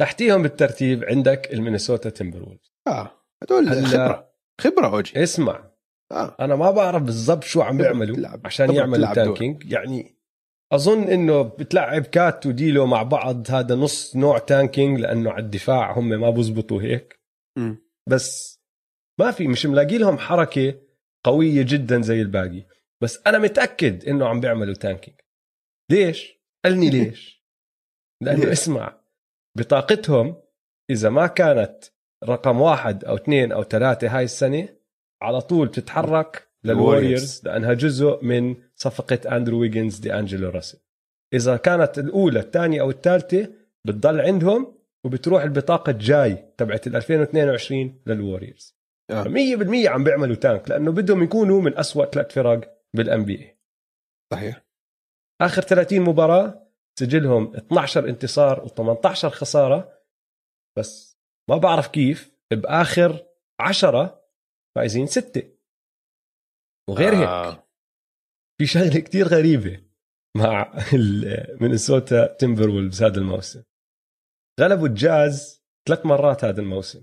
تحتيهم بالترتيب عندك المينيسوتا تيمبر وولفز آه هدول هلا- خبرة خبرة أوجي اسمع آه أنا ما بعرف بالضبط شو عم بيعملوا عشان يعملوا. tanking يعني أظن إنه بتلعب كات وديلو مع بعض هذا نص نوع tanking لأنه على الدفاع هم ما بزبطوا هيك. مم. بس ما في مش ملاقي لهم حركة قوية جدا زي الباقي. بس أنا متأكد إنه عم بيعملوا tanking. ليش؟ قالني ليش. لأنه؟ اسمع بطاقتهم إذا ما كانت رقم واحد أو اثنين أو ثلاثة هاي السنة على طول بتتحرك للوريورز لأنها جزء من صفقة أندرو ويجنز دي أنجلو راسل. إذا كانت الأولى الثانية أو الثالثة بتضل عندهم وبتروح البطاقة الجاي تبعت ال 2022 للوريورز آه. 100% عم بيعملوا tank لأنه بدهم يكونوا من أسوأ ثلاث فرق بال NBA صحيح. آخر 30 مباراة سجلهم 12 انتصار و18 خسارة. بس ما بعرف كيف بآخر 10 فايزين ستة. وغير هيك. آه. في شغلة كتير غريبة مع مينيسوتا تيمبر وولفز هذا الموسم. غلبوا الجاز ثلاث مرات هذا الموسم.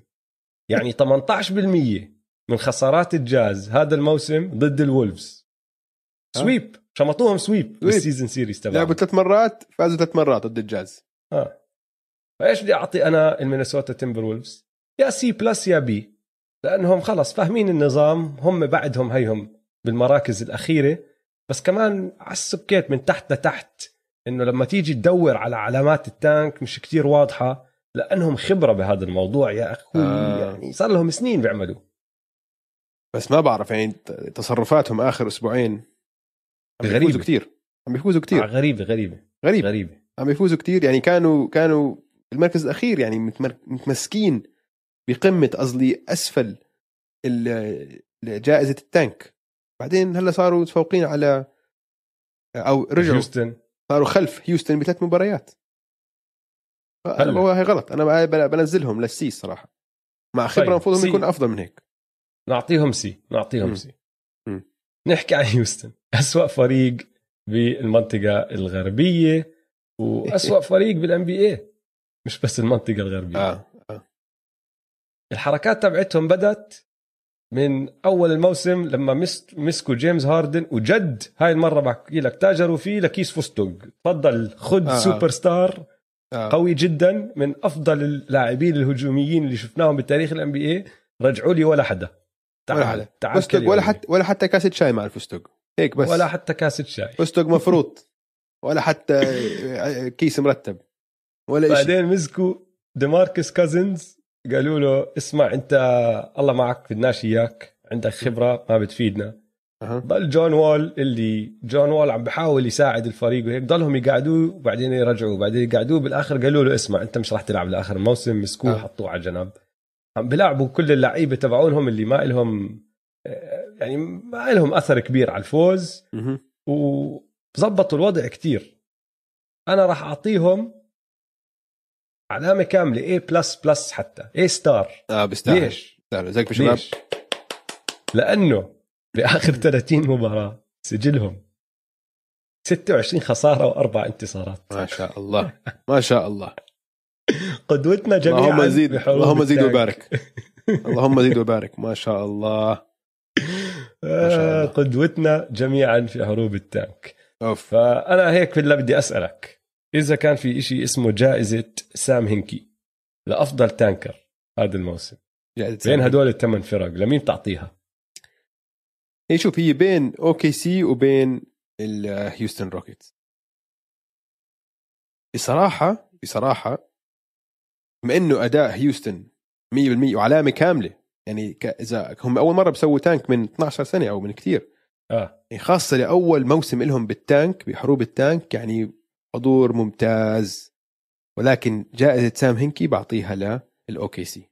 يعني 18% من خسارات الجاز هذا الموسم ضد الولفز. sweep. شمطوهم sweep بال season series تبعهم. لعبوا ثلاث مرات فازوا ثلاث مرات ضد الجاز. آه. فايش بدي أعطي أنا المينيسوتا تيمبر وولفز يا C plus يا B. لأنهم خلص فاهمين النظام هم بعدهم هيهم بالمراكز الأخيرة. بس كمان على السكيت من تحت لتحت إنه لما تيجي تدور على علامات التانك مش كتير واضحة لأنهم خبرة بهذا الموضوع يا أخوي. آه. يعني صار لهم سنين بيعملوا. بس ما بعرف يعني تصرفاتهم آخر أسبوعين عم غريبة. يفوزوا كثير عم يفوزوا آه كثير غريبة. غريبة. غريب غريبة. عم يفوزوا كثير يعني كانوا كانوا المركز الأخير يعني متمسكين بقمة قصدي أسفل جائزة ال tank. بعدين هلا صاروا متفوقين على أو رجعوا. هيوستن. صاروا خلف هيوستن بثلاث مباريات. هلا. أنا هو هي غلط. أنا بنزلهم لل C صراحة. مع خبرة طيب، المفروض C. انهم يكون أفضل من هيك. نعطيهم C. نعطيهم مم. C. مم. نحكي عن هيوستن. أسوأ فريق بالمنطقة الغربية وأسوأ فريق بال NBA مش بس المنطقة الغربية. آه آه. الحركات تبعتهم بدت من أول الموسم لما مس- مسكوا جيمس هاردن وجد هاي المرة بحكي لك تاجروا فيه لكيس فستق. تفضل خد آه. سوبر ستار آه. قوي جدا من أفضل اللاعبين الهجوميين اللي شفناهم بتاريخ ال NBA رجعوا لي ولا حدا. تعال ولا حدا. تعال فستق ولا. حتى ولا حتى كاسه شاي مع الفستق. هيك بس. ولا حتى كاسه شاي. فستق مفروض. ولا حتى كيس مرتب. ولا شيء بعدين مسكوا ديماركس كازنز قالوا له اسمع أنت الله معك بدناش إياك عندك خبرة ما بتفيدنا أه. ضل جون وول اللي جون وول عم بحاول يساعد الفريق وهيك ضلهم يقعدوه وبعدين يرجعوا وبعدين يقعدوه بالآخر قالوا له اسمع أنت مش راح تلعب لآخر الموسم مسكوه آه. حطوه على جنب عم بيلعبوا كل اللعيبة تبعونهم اللي ما لهم يعني ما لهم أثر كبير على الفوز مهم. وظبطوا الوضع كتير أنا راح أعطيهم علامة كاملة. A plus plus حتى. A star آه بيستاهل ليش؟ زيك شباب؟ ليش؟ لأنه بآخر 30 مباراة سجلهم 26 خسارة وأربع انتصارات. ما شاء الله. ما شاء الله. قدوتنا جميعا اللهم زيد اللهم زيد. وبارك. اللهم زيد وبارك. ما شاء الله. ما شاء الله. آه، قدوتنا جميعا في حروب ال tank off. فأنا هيك بالله بدي أسألك. إذا كان في إشي اسمه جائزة سام هنكي لأفضل tanker هذا الموسم. بين هدول الثمان فرق لمين بتعطيها؟ هي شوف هي بين أوكي سي وبين الهيوستن روكيتس بصراحة بصراحة بما إنه أداء هيوستن 100% وعلامة كاملة يعني إذا هم أول مرة بسووا tank من 12 سنة أو من كثير آه. يعني خاصة لأول موسم لهم بال tank بحروب ال tank يعني حضور ممتاز. ولكن جائزة سام هنكي بعطيها للاوكي سي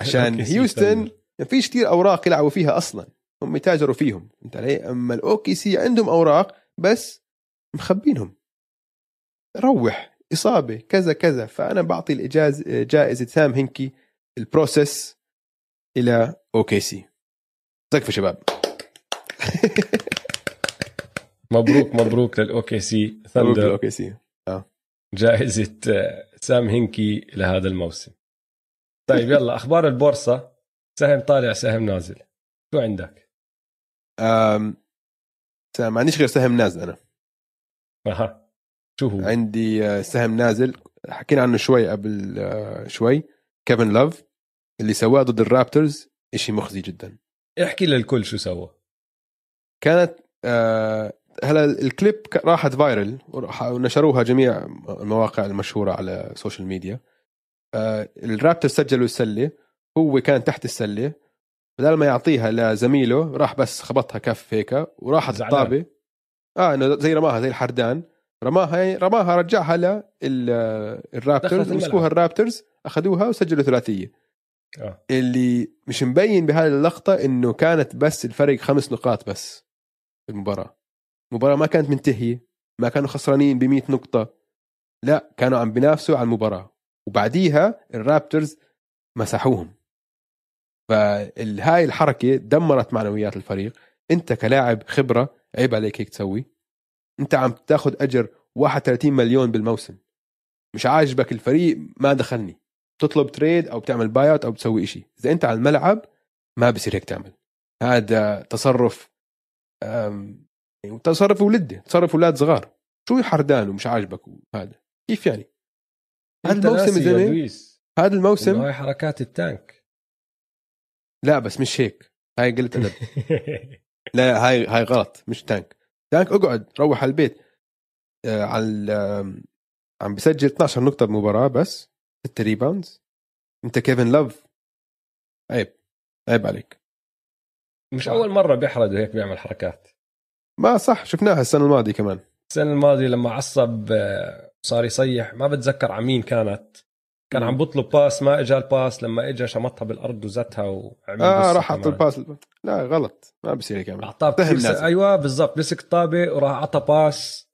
عشان الأوكي هيوستن ما فيش كثير أوراق يلعبوا فيها أصلا. هم يتاجروا فيهم. أنت علي أما الاوكي سي عندهم أوراق بس مخبينهم. روح إصابة كذا كذا. فأنا بعطي الاجاز جائزة سام هنكي ال process إلى أوكي سي سقفوا شباب. مبروك مبروك للأوكي سي. مبروك ثندر الاوكي سي. جائزة آه، سام هنكي لهذا الموسم. طيب يلا أخبار البورصة. سهم طالع سهم نازل. شو عندك؟ أم... ما عنديش غير سهم نازل أنا. أها. شو هو؟ عندي آه، سهم نازل. حكينا عنه شوي قبل آه، شوي. كيفن لوف اللي سواه ضد الرابترز. إشي مخزي جدا. احكي للكل شو سوى. كانت آه، هلا الكليب راحت viral ونشروها جميع المواقع المشهورة على ال social media آه، الرابتر سجلوا السلة هو كان تحت السلة. بدل ما يعطيها لزميله راح بس خبطها كف هيك وراحت. الطابه آه إنه زي رماها زي الحردان. رماها رماها رجعها للرابترز. مسكوها الرابترز أخذوها وسجلوا ثلاثية. آه. اللي مش مبين بهذه اللقطة إنه كانت بس الفرق خمس نقاط بس في المباراة. المباراة ما كانت منتهية ما كانوا خسرانين ب 100 نقطة. لا كانوا عم بينافسوا على المباراة. وبعديها الرابترز مسحوهم. فهاي الحركة دمرت معنويات الفريق. انت كلاعب خبرة عيب عليك هيك تسوي. انت عم تاخذ أجر 31 مليون بالموسم. مش عاجبك الفريق ما دخلني. تطلب trade أو بتعمل buyout أو بتسوي إشي. إذا انت على الملعب ما بصير هيك تعمل. هذا تصرف أم، يعني تصرف ولده تصرف أولاد صغار. شو حردان ومش عاجبك وهذا كيف يعني؟ هذا الموسم هذا الموسم؟ هاي حركات ال tank. لا بس مش هيك. هاي قلت ادب لا هاي هاي غلط. مش tank. tank أقعد روح على البيت. آه على عم بسجل 12 نقطة بمباراة بس. 6 rebounds أنت كيفن لوف؟ عيب. عيب عليك. مش أول مرة بيحرد هيك بيعمل حركات. ما صح شفناها السنة الماضية كمان. السنة الماضية لما عصب آه، صار يصيح ما بتذكر على مين كانت. كان عم بطلب pass ما اجى ال pass لما اجى شمطها بالأرض وزتها وعمل آه راح حط. ال pass لا غلط. ما بصير هيك أعطاه س... أيوه بالضبط. مسك الطابة وراح أعطى pass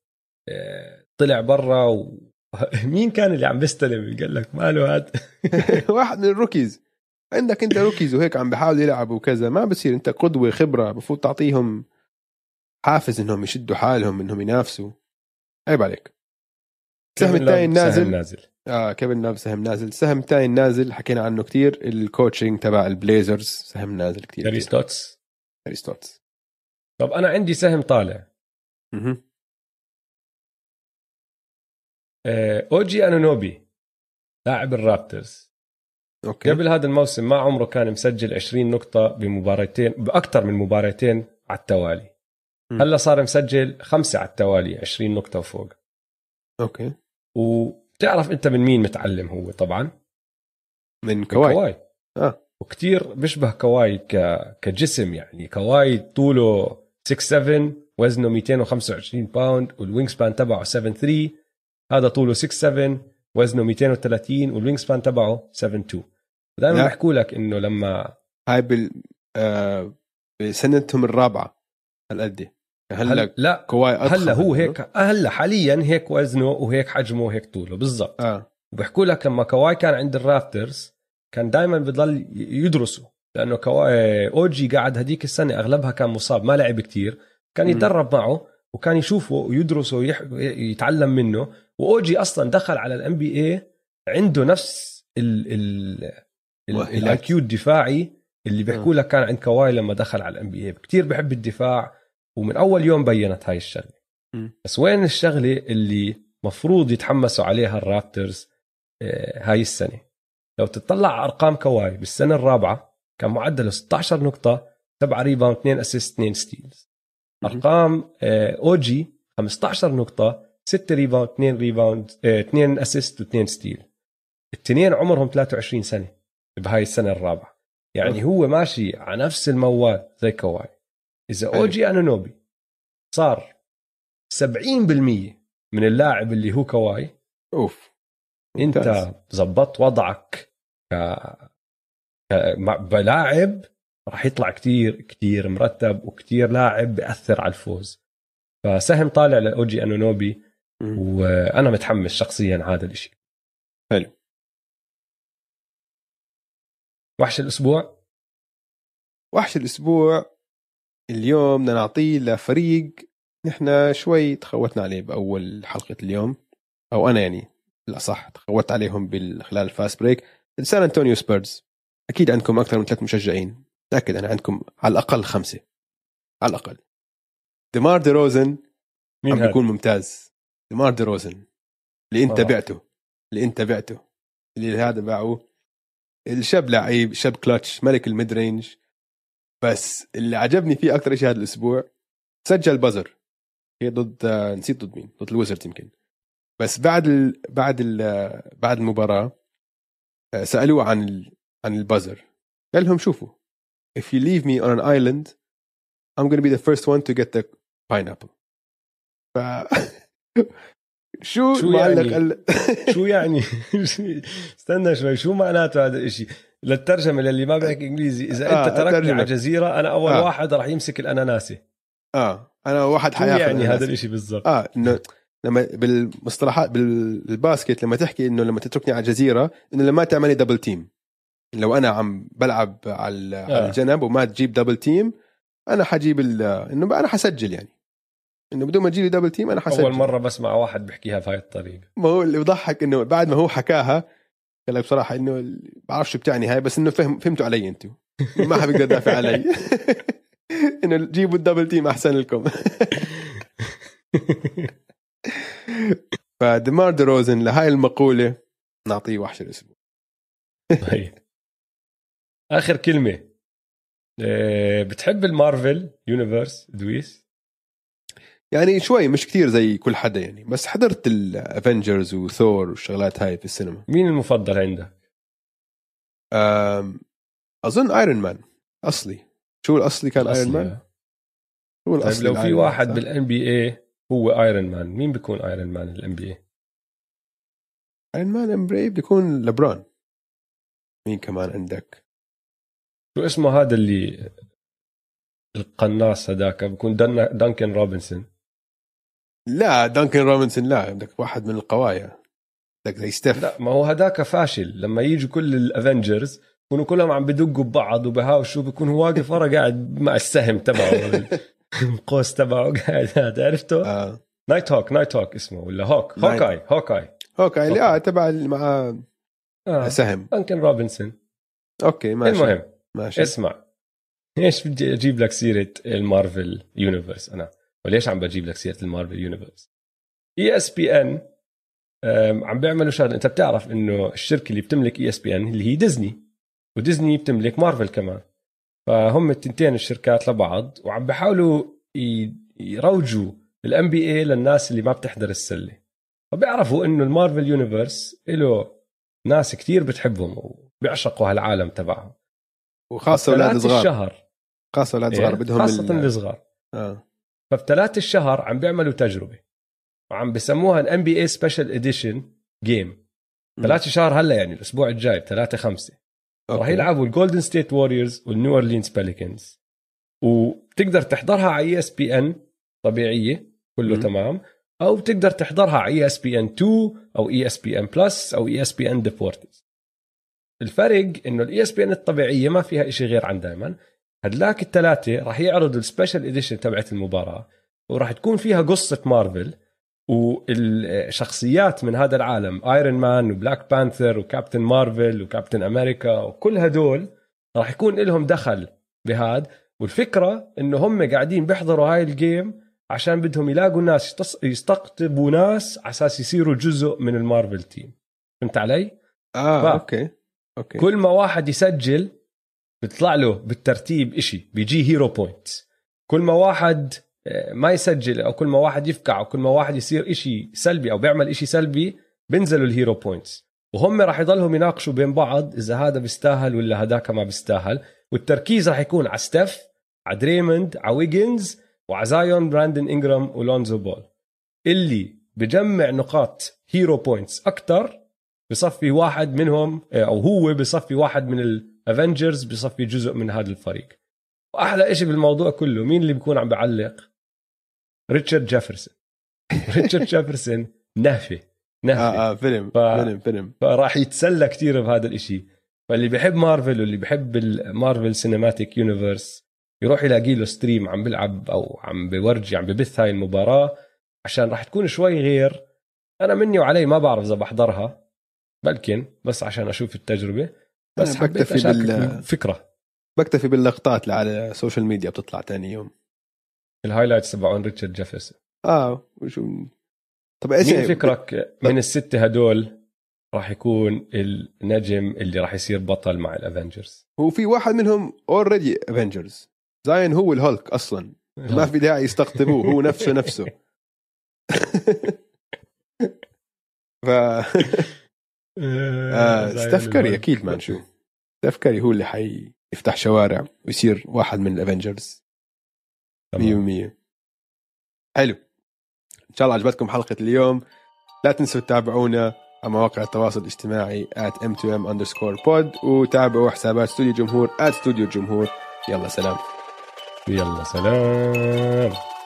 آه، طلع برا و... مين كان اللي عم بيستلم؟ قال لك ماله هذا واحد من ال rookies. عندك أنت rookies وهيك عم بحاولوا يلعبوا وكذا ما بصير أنت قدوة خبرة المفروض تعطيهم حافز إنهم يشدوا حالهم إنهم ينافسوا. عيب عليك. السهم الثاني لوف نازل. سهم نازل. آه كيفن لوف سهم نازل. السهم الثاني نازل حكينا عنه كتير. ال coaching تبع البليزرز سهم نازل كتير تيري ستوتس تيري ستوتس طب أنا عندي سهم طالع. آه، اوجي انونوبي لاعب الرابترز okay. قبل هذا الموسم ما عمره كان مسجل 20 نقطة بمباراتين بأكثر من مباراتين على التوالي. هلا صار مسجل خمسة على التوالي 20 نقطة وفوق. okay. وبتعرف أنت من مين متعلم هو طبعا؟ من كواي, كواي. آه. وكتير بيشبه كواي ك... كجسم يعني. كواي طوله 6 7 وزنه 225 pound وال wingspan تبعه 7 3 هذا طوله 6 7 وزنه 230 وال wingspan تبعه 7 2 دائما لا. بيحكوا لك إنه لما هاي بال آه بسنتهم الرابعة هالقد. هلا هل... لا كواي هلا هو. هيك هلا حاليا هيك وزنه وهيك حجمه وهيك طوله بالضبط آه وبيحكوا لك لما كواي كان عند الرابترز كان دائما بضل يدرسوا لأنه كواي اوجي قاعد هديك السنة أغلبها كان مصاب ما لعب كتير كان. يتدرب معه وكان يشوفه ويدرسه ويح... يتعلم منه واوجي أصلا دخل على الان بي اي عنده نفس ال ال مؤهلات. ال IQ الدفاعي اللي بيحكوا لك كان عند كواي لما دخل على الان بي اي كثير بحب الدفاع ومن أول يوم بينت هاي الشغلة. بس وين الشغلة اللي مفروض يتحمسوا عليها الرابترز آه، هاي السنة؟ لو تطلع على أرقام كواي بالسنة الرابعة كان معدله 16 نقطة 7 rebound 2 assist 2 steals. أرقام آه، أوجي 15 نقطة 6 rebound 2 rebound 2 assist و2 steal. الاثنين عمرهم 23 سنة بهاي السنة الرابعة. يعني هو ماشي على نفس الموال زي كواي. إذا. أوجي انونوبي صار 70% من اللاعب اللي هو كواي أوف ممتاز. انت زبطت وضعك ك... ك... بلاعب راح يطلع كتير كتير مرتب وكتير لاعب بأثر على الفوز فسهم طالع لأوجي انونوبي. وأنا متحمس شخصيا هذا الإشي حلو. وحش الأسبوع وحش الأسبوع اليوم بدنا نعطيه لفريق نحن شوي تخوتنا عليه بأول حلقة اليوم أو أنا يعني بالأصح تخوت عليهم خلال ال fast break سان أنطونيو سبيرز. أكيد عندكم أكثر من ثلاث مشجعين. متأكد أنا عندكم على الأقل خمسة. على الأقل. ديمار دي روزن مين عم؟ بيكون ممتاز. ديمار دي روزن. اللي انت آه. بعته. اللي انت بعته. اللي هذا باعه الشاب لعيب شاب كلتش ملك ال mid range. بس اللي عجبني فيه أكثر شيء هذا الأسبوع سجل buzzer. هي ضد آه، نسيت ضد مين ضد الويزرد يمكن. بس بعد ال... بعد ال... آه، بعد المباراة آه، سألوه عن ال... عن ال buzzer. قال لهم شوفوا if you leave me on an island I'm gonna be the first one to get the pineapple. ف شو شو معلق يعني؟ قال شو يعني استنى شوي شو معناته هذا الاشي للترجمة للي ما بيحكي إنجليزي إذا آه، أنت تركني أترجم على. جزيره أنا أول آه. واحد راح يمسك الاناناسه آه أنا واحد شو حياخذ يعني. هذا الإشي بالضبط آه إنه لما بالمصطلحات بال basket لما تحكي إنه لما تتركني على جزيره إنه لما تعملي double team لو أنا عم بلعب على آه. على الجنب وما تجيب double team أنا حجيب ال- إنه أنا حسجل يعني إنه بدون ما تجيلي double team أنا حسجل أول مرة بسمع واحد بيحكيها بهاي الطريقة. ما هو اللي بضحك إنه بعد ما هو حكاها قال لك بصراحة إنه بعرف شو بتعني هاي بس إنه فهم فهمتوا علي أنتم ما حد بيقدر يدافع علي. إنه جيبوا ال double team أحسن لكم. فدمار دي روزن لهاي المقولة نعطيه وحش الأسبوع. طيب. آخر كلمة. آه، بتحب المارفل يونيفرس دويس؟ يعني شوي مش كتير زي كل حدا يعني. بس حضرت الافنجرز وثور والشغلات هاي في السينما. مين المفضل عندك؟ أظن ايرون مان أصلي. شو الأصلي كان ايرون مان أصلي. هو طيب الاصلي لو في واحد؟ بالان بي اي هو ايرون مان مين بيكون ايرون مان الان بي اي ايرون مان ام بريف بيكون لبران مين كمان عندك؟ شو اسمه هذا اللي القناص هذاك؟ بيكون دن... دانكن روبنسون. لا دانكن روبنسون لا عندك واحد من القوايا. عندك زي ستيف. لا ما هو هذاك فاشل. لما يجوا كل الأفنجرز يكونوا كلهم عم بدقوا ببعض وبهاوشوا بيكون هو واقف ورا قاعد مع السهم تبعه القوس تبعه قاعد هذا عرفته؟ آه. نايت هوك نايت هوك اسمه ولا هوك هوكاي هوكاي okay اللي آه تبع مع آه. سهم. دانكن روبنسون okay ماشي. المهم ماشي. اسمع. ليش بدي أجيب لك سيرة ال Marvel Universe أنا. وليش عم بجيب لك سيرة ال Marvel Universe؟ ESPN عم بيعملوا شغلة. انت بتعرف انه الشركة اللي بتملك ESPN اللي هي ديزني وديزني بتملك مارفل كمان. فهم التنتين الشركات لبعض وعم بيحاولوا يروجوا ال NBA للناس اللي ما بتحضر السلة. فبيعرفوا انه ال Marvel Universe له ناس كتير بتحبهم بيعشقوا هالعالم تبعهم. وخاصة أولاد صغار الشهر. خاصة أولاد صغار إيه؟ بدهم خاصة ال- الصغار. آه. ففي ثلاث الشهر عم بيعملوا تجربة. وعم بسموها ال NBA special edition game ثلاث الشهر هلا يعني الأسبوع الجاي ثلاثة خمسة. راح okay. يلعبوا الجولدن ستيت ووريرز والنيو اورلينز بيليكانز وبتقدر تحضرها على ESPN طبيعية كله مم. تمام. أو بتقدر تحضرها على ESPN 2 أو ESPN Plus أو ESPN Deportes الفرق إنه ال ESPN الطبيعية ما فيها إشي غير عن دائما هدلاك الثلاثه راح يعرضوا ال special edition تبعت المباراة وراح تكون فيها قصة مارفل والشخصيات من هذا العالم ايرون مان وبلاك بانثر وكابتن مارفل وكابتن أمريكا وكل هدول راح يكون لهم دخل بهاد. والفكرة إنه هم قاعدين بيحضروا هاي ال game عشان بدهم يلاقوا ناس يستقطبوا ناس على أساس يصيروا جزء من ال Marvel team فهمت علي؟ آه okay okay. كل ما واحد يسجل بيطلع له بالترتيب إشي بيجي hero point كل ما واحد آه، ما يسجل أو كل ما واحد يفقع أو كل ما واحد يصير إشي سلبي أو بيعمل إشي سلبي بينزلوا ال hero points وهم راح يضلهم يناقشوا بين بعض إذا هذا بيستاهل ولا هذاك ما بيستاهل. والتركيز راح يكون على ستيف على دريموند على ويجنز وعلى زايون براندن انجرام ولونزو بول. اللي بجمع نقاط hero points أكثر بصفي واحد منهم أو هو بصفي واحد من ال Avengers بصفي جزء من هذا الفريق. وأحلى شيء بالموضوع كله مين اللي بيكون عم بعلق؟ ريتشارد جيفرسون. ريتشارد جيفرسون نهفة نهفة. آه آه فيلم ف- فيلم فيلم. فراح يتسلى كثير بهذا الإشي. فاللي بيحب مارفل واللي بيحب ال Marvel Cinematic Universe يروح يلاقي له stream عم بيلعب أو عم بفرجي عم ببث هاي المباراة عشان راح تكون شوي غير. أنا مني وعلي ما بعرف إذا بحضرها بلكن بس عشان أشوف التجربة. بس بكتفي بال- الفكرة بكتفي باللقطات اللي على ال social media بتطلع تاني يوم. ال highlights تبعون ريتشارد جيفرسون. آه وشو؟ طب إيش مين يعني- فكرك من الستة هدول راح يكون النجم اللي راح يصير بطل مع ال Avengers؟ هو في واحد منهم already Avengers زاين هو الهولك أصلا. ما في داعي يستقطبوه هو نفسه نفسه. ف آه ستيف كاري أكيد ما نشوف ستيف كاري هو اللي حيفتح شوارع ويصير واحد من ال Avengers 100% حلو. إن شاء الله عجبتكم حلقة اليوم. لا تنسوا تتابعونا على مواقع التواصل الاجتماعي at m2m underscore pod وتابعوا حسابات استوديو جمهور at استوديو الجمهور يلا سلام. يلا سلام.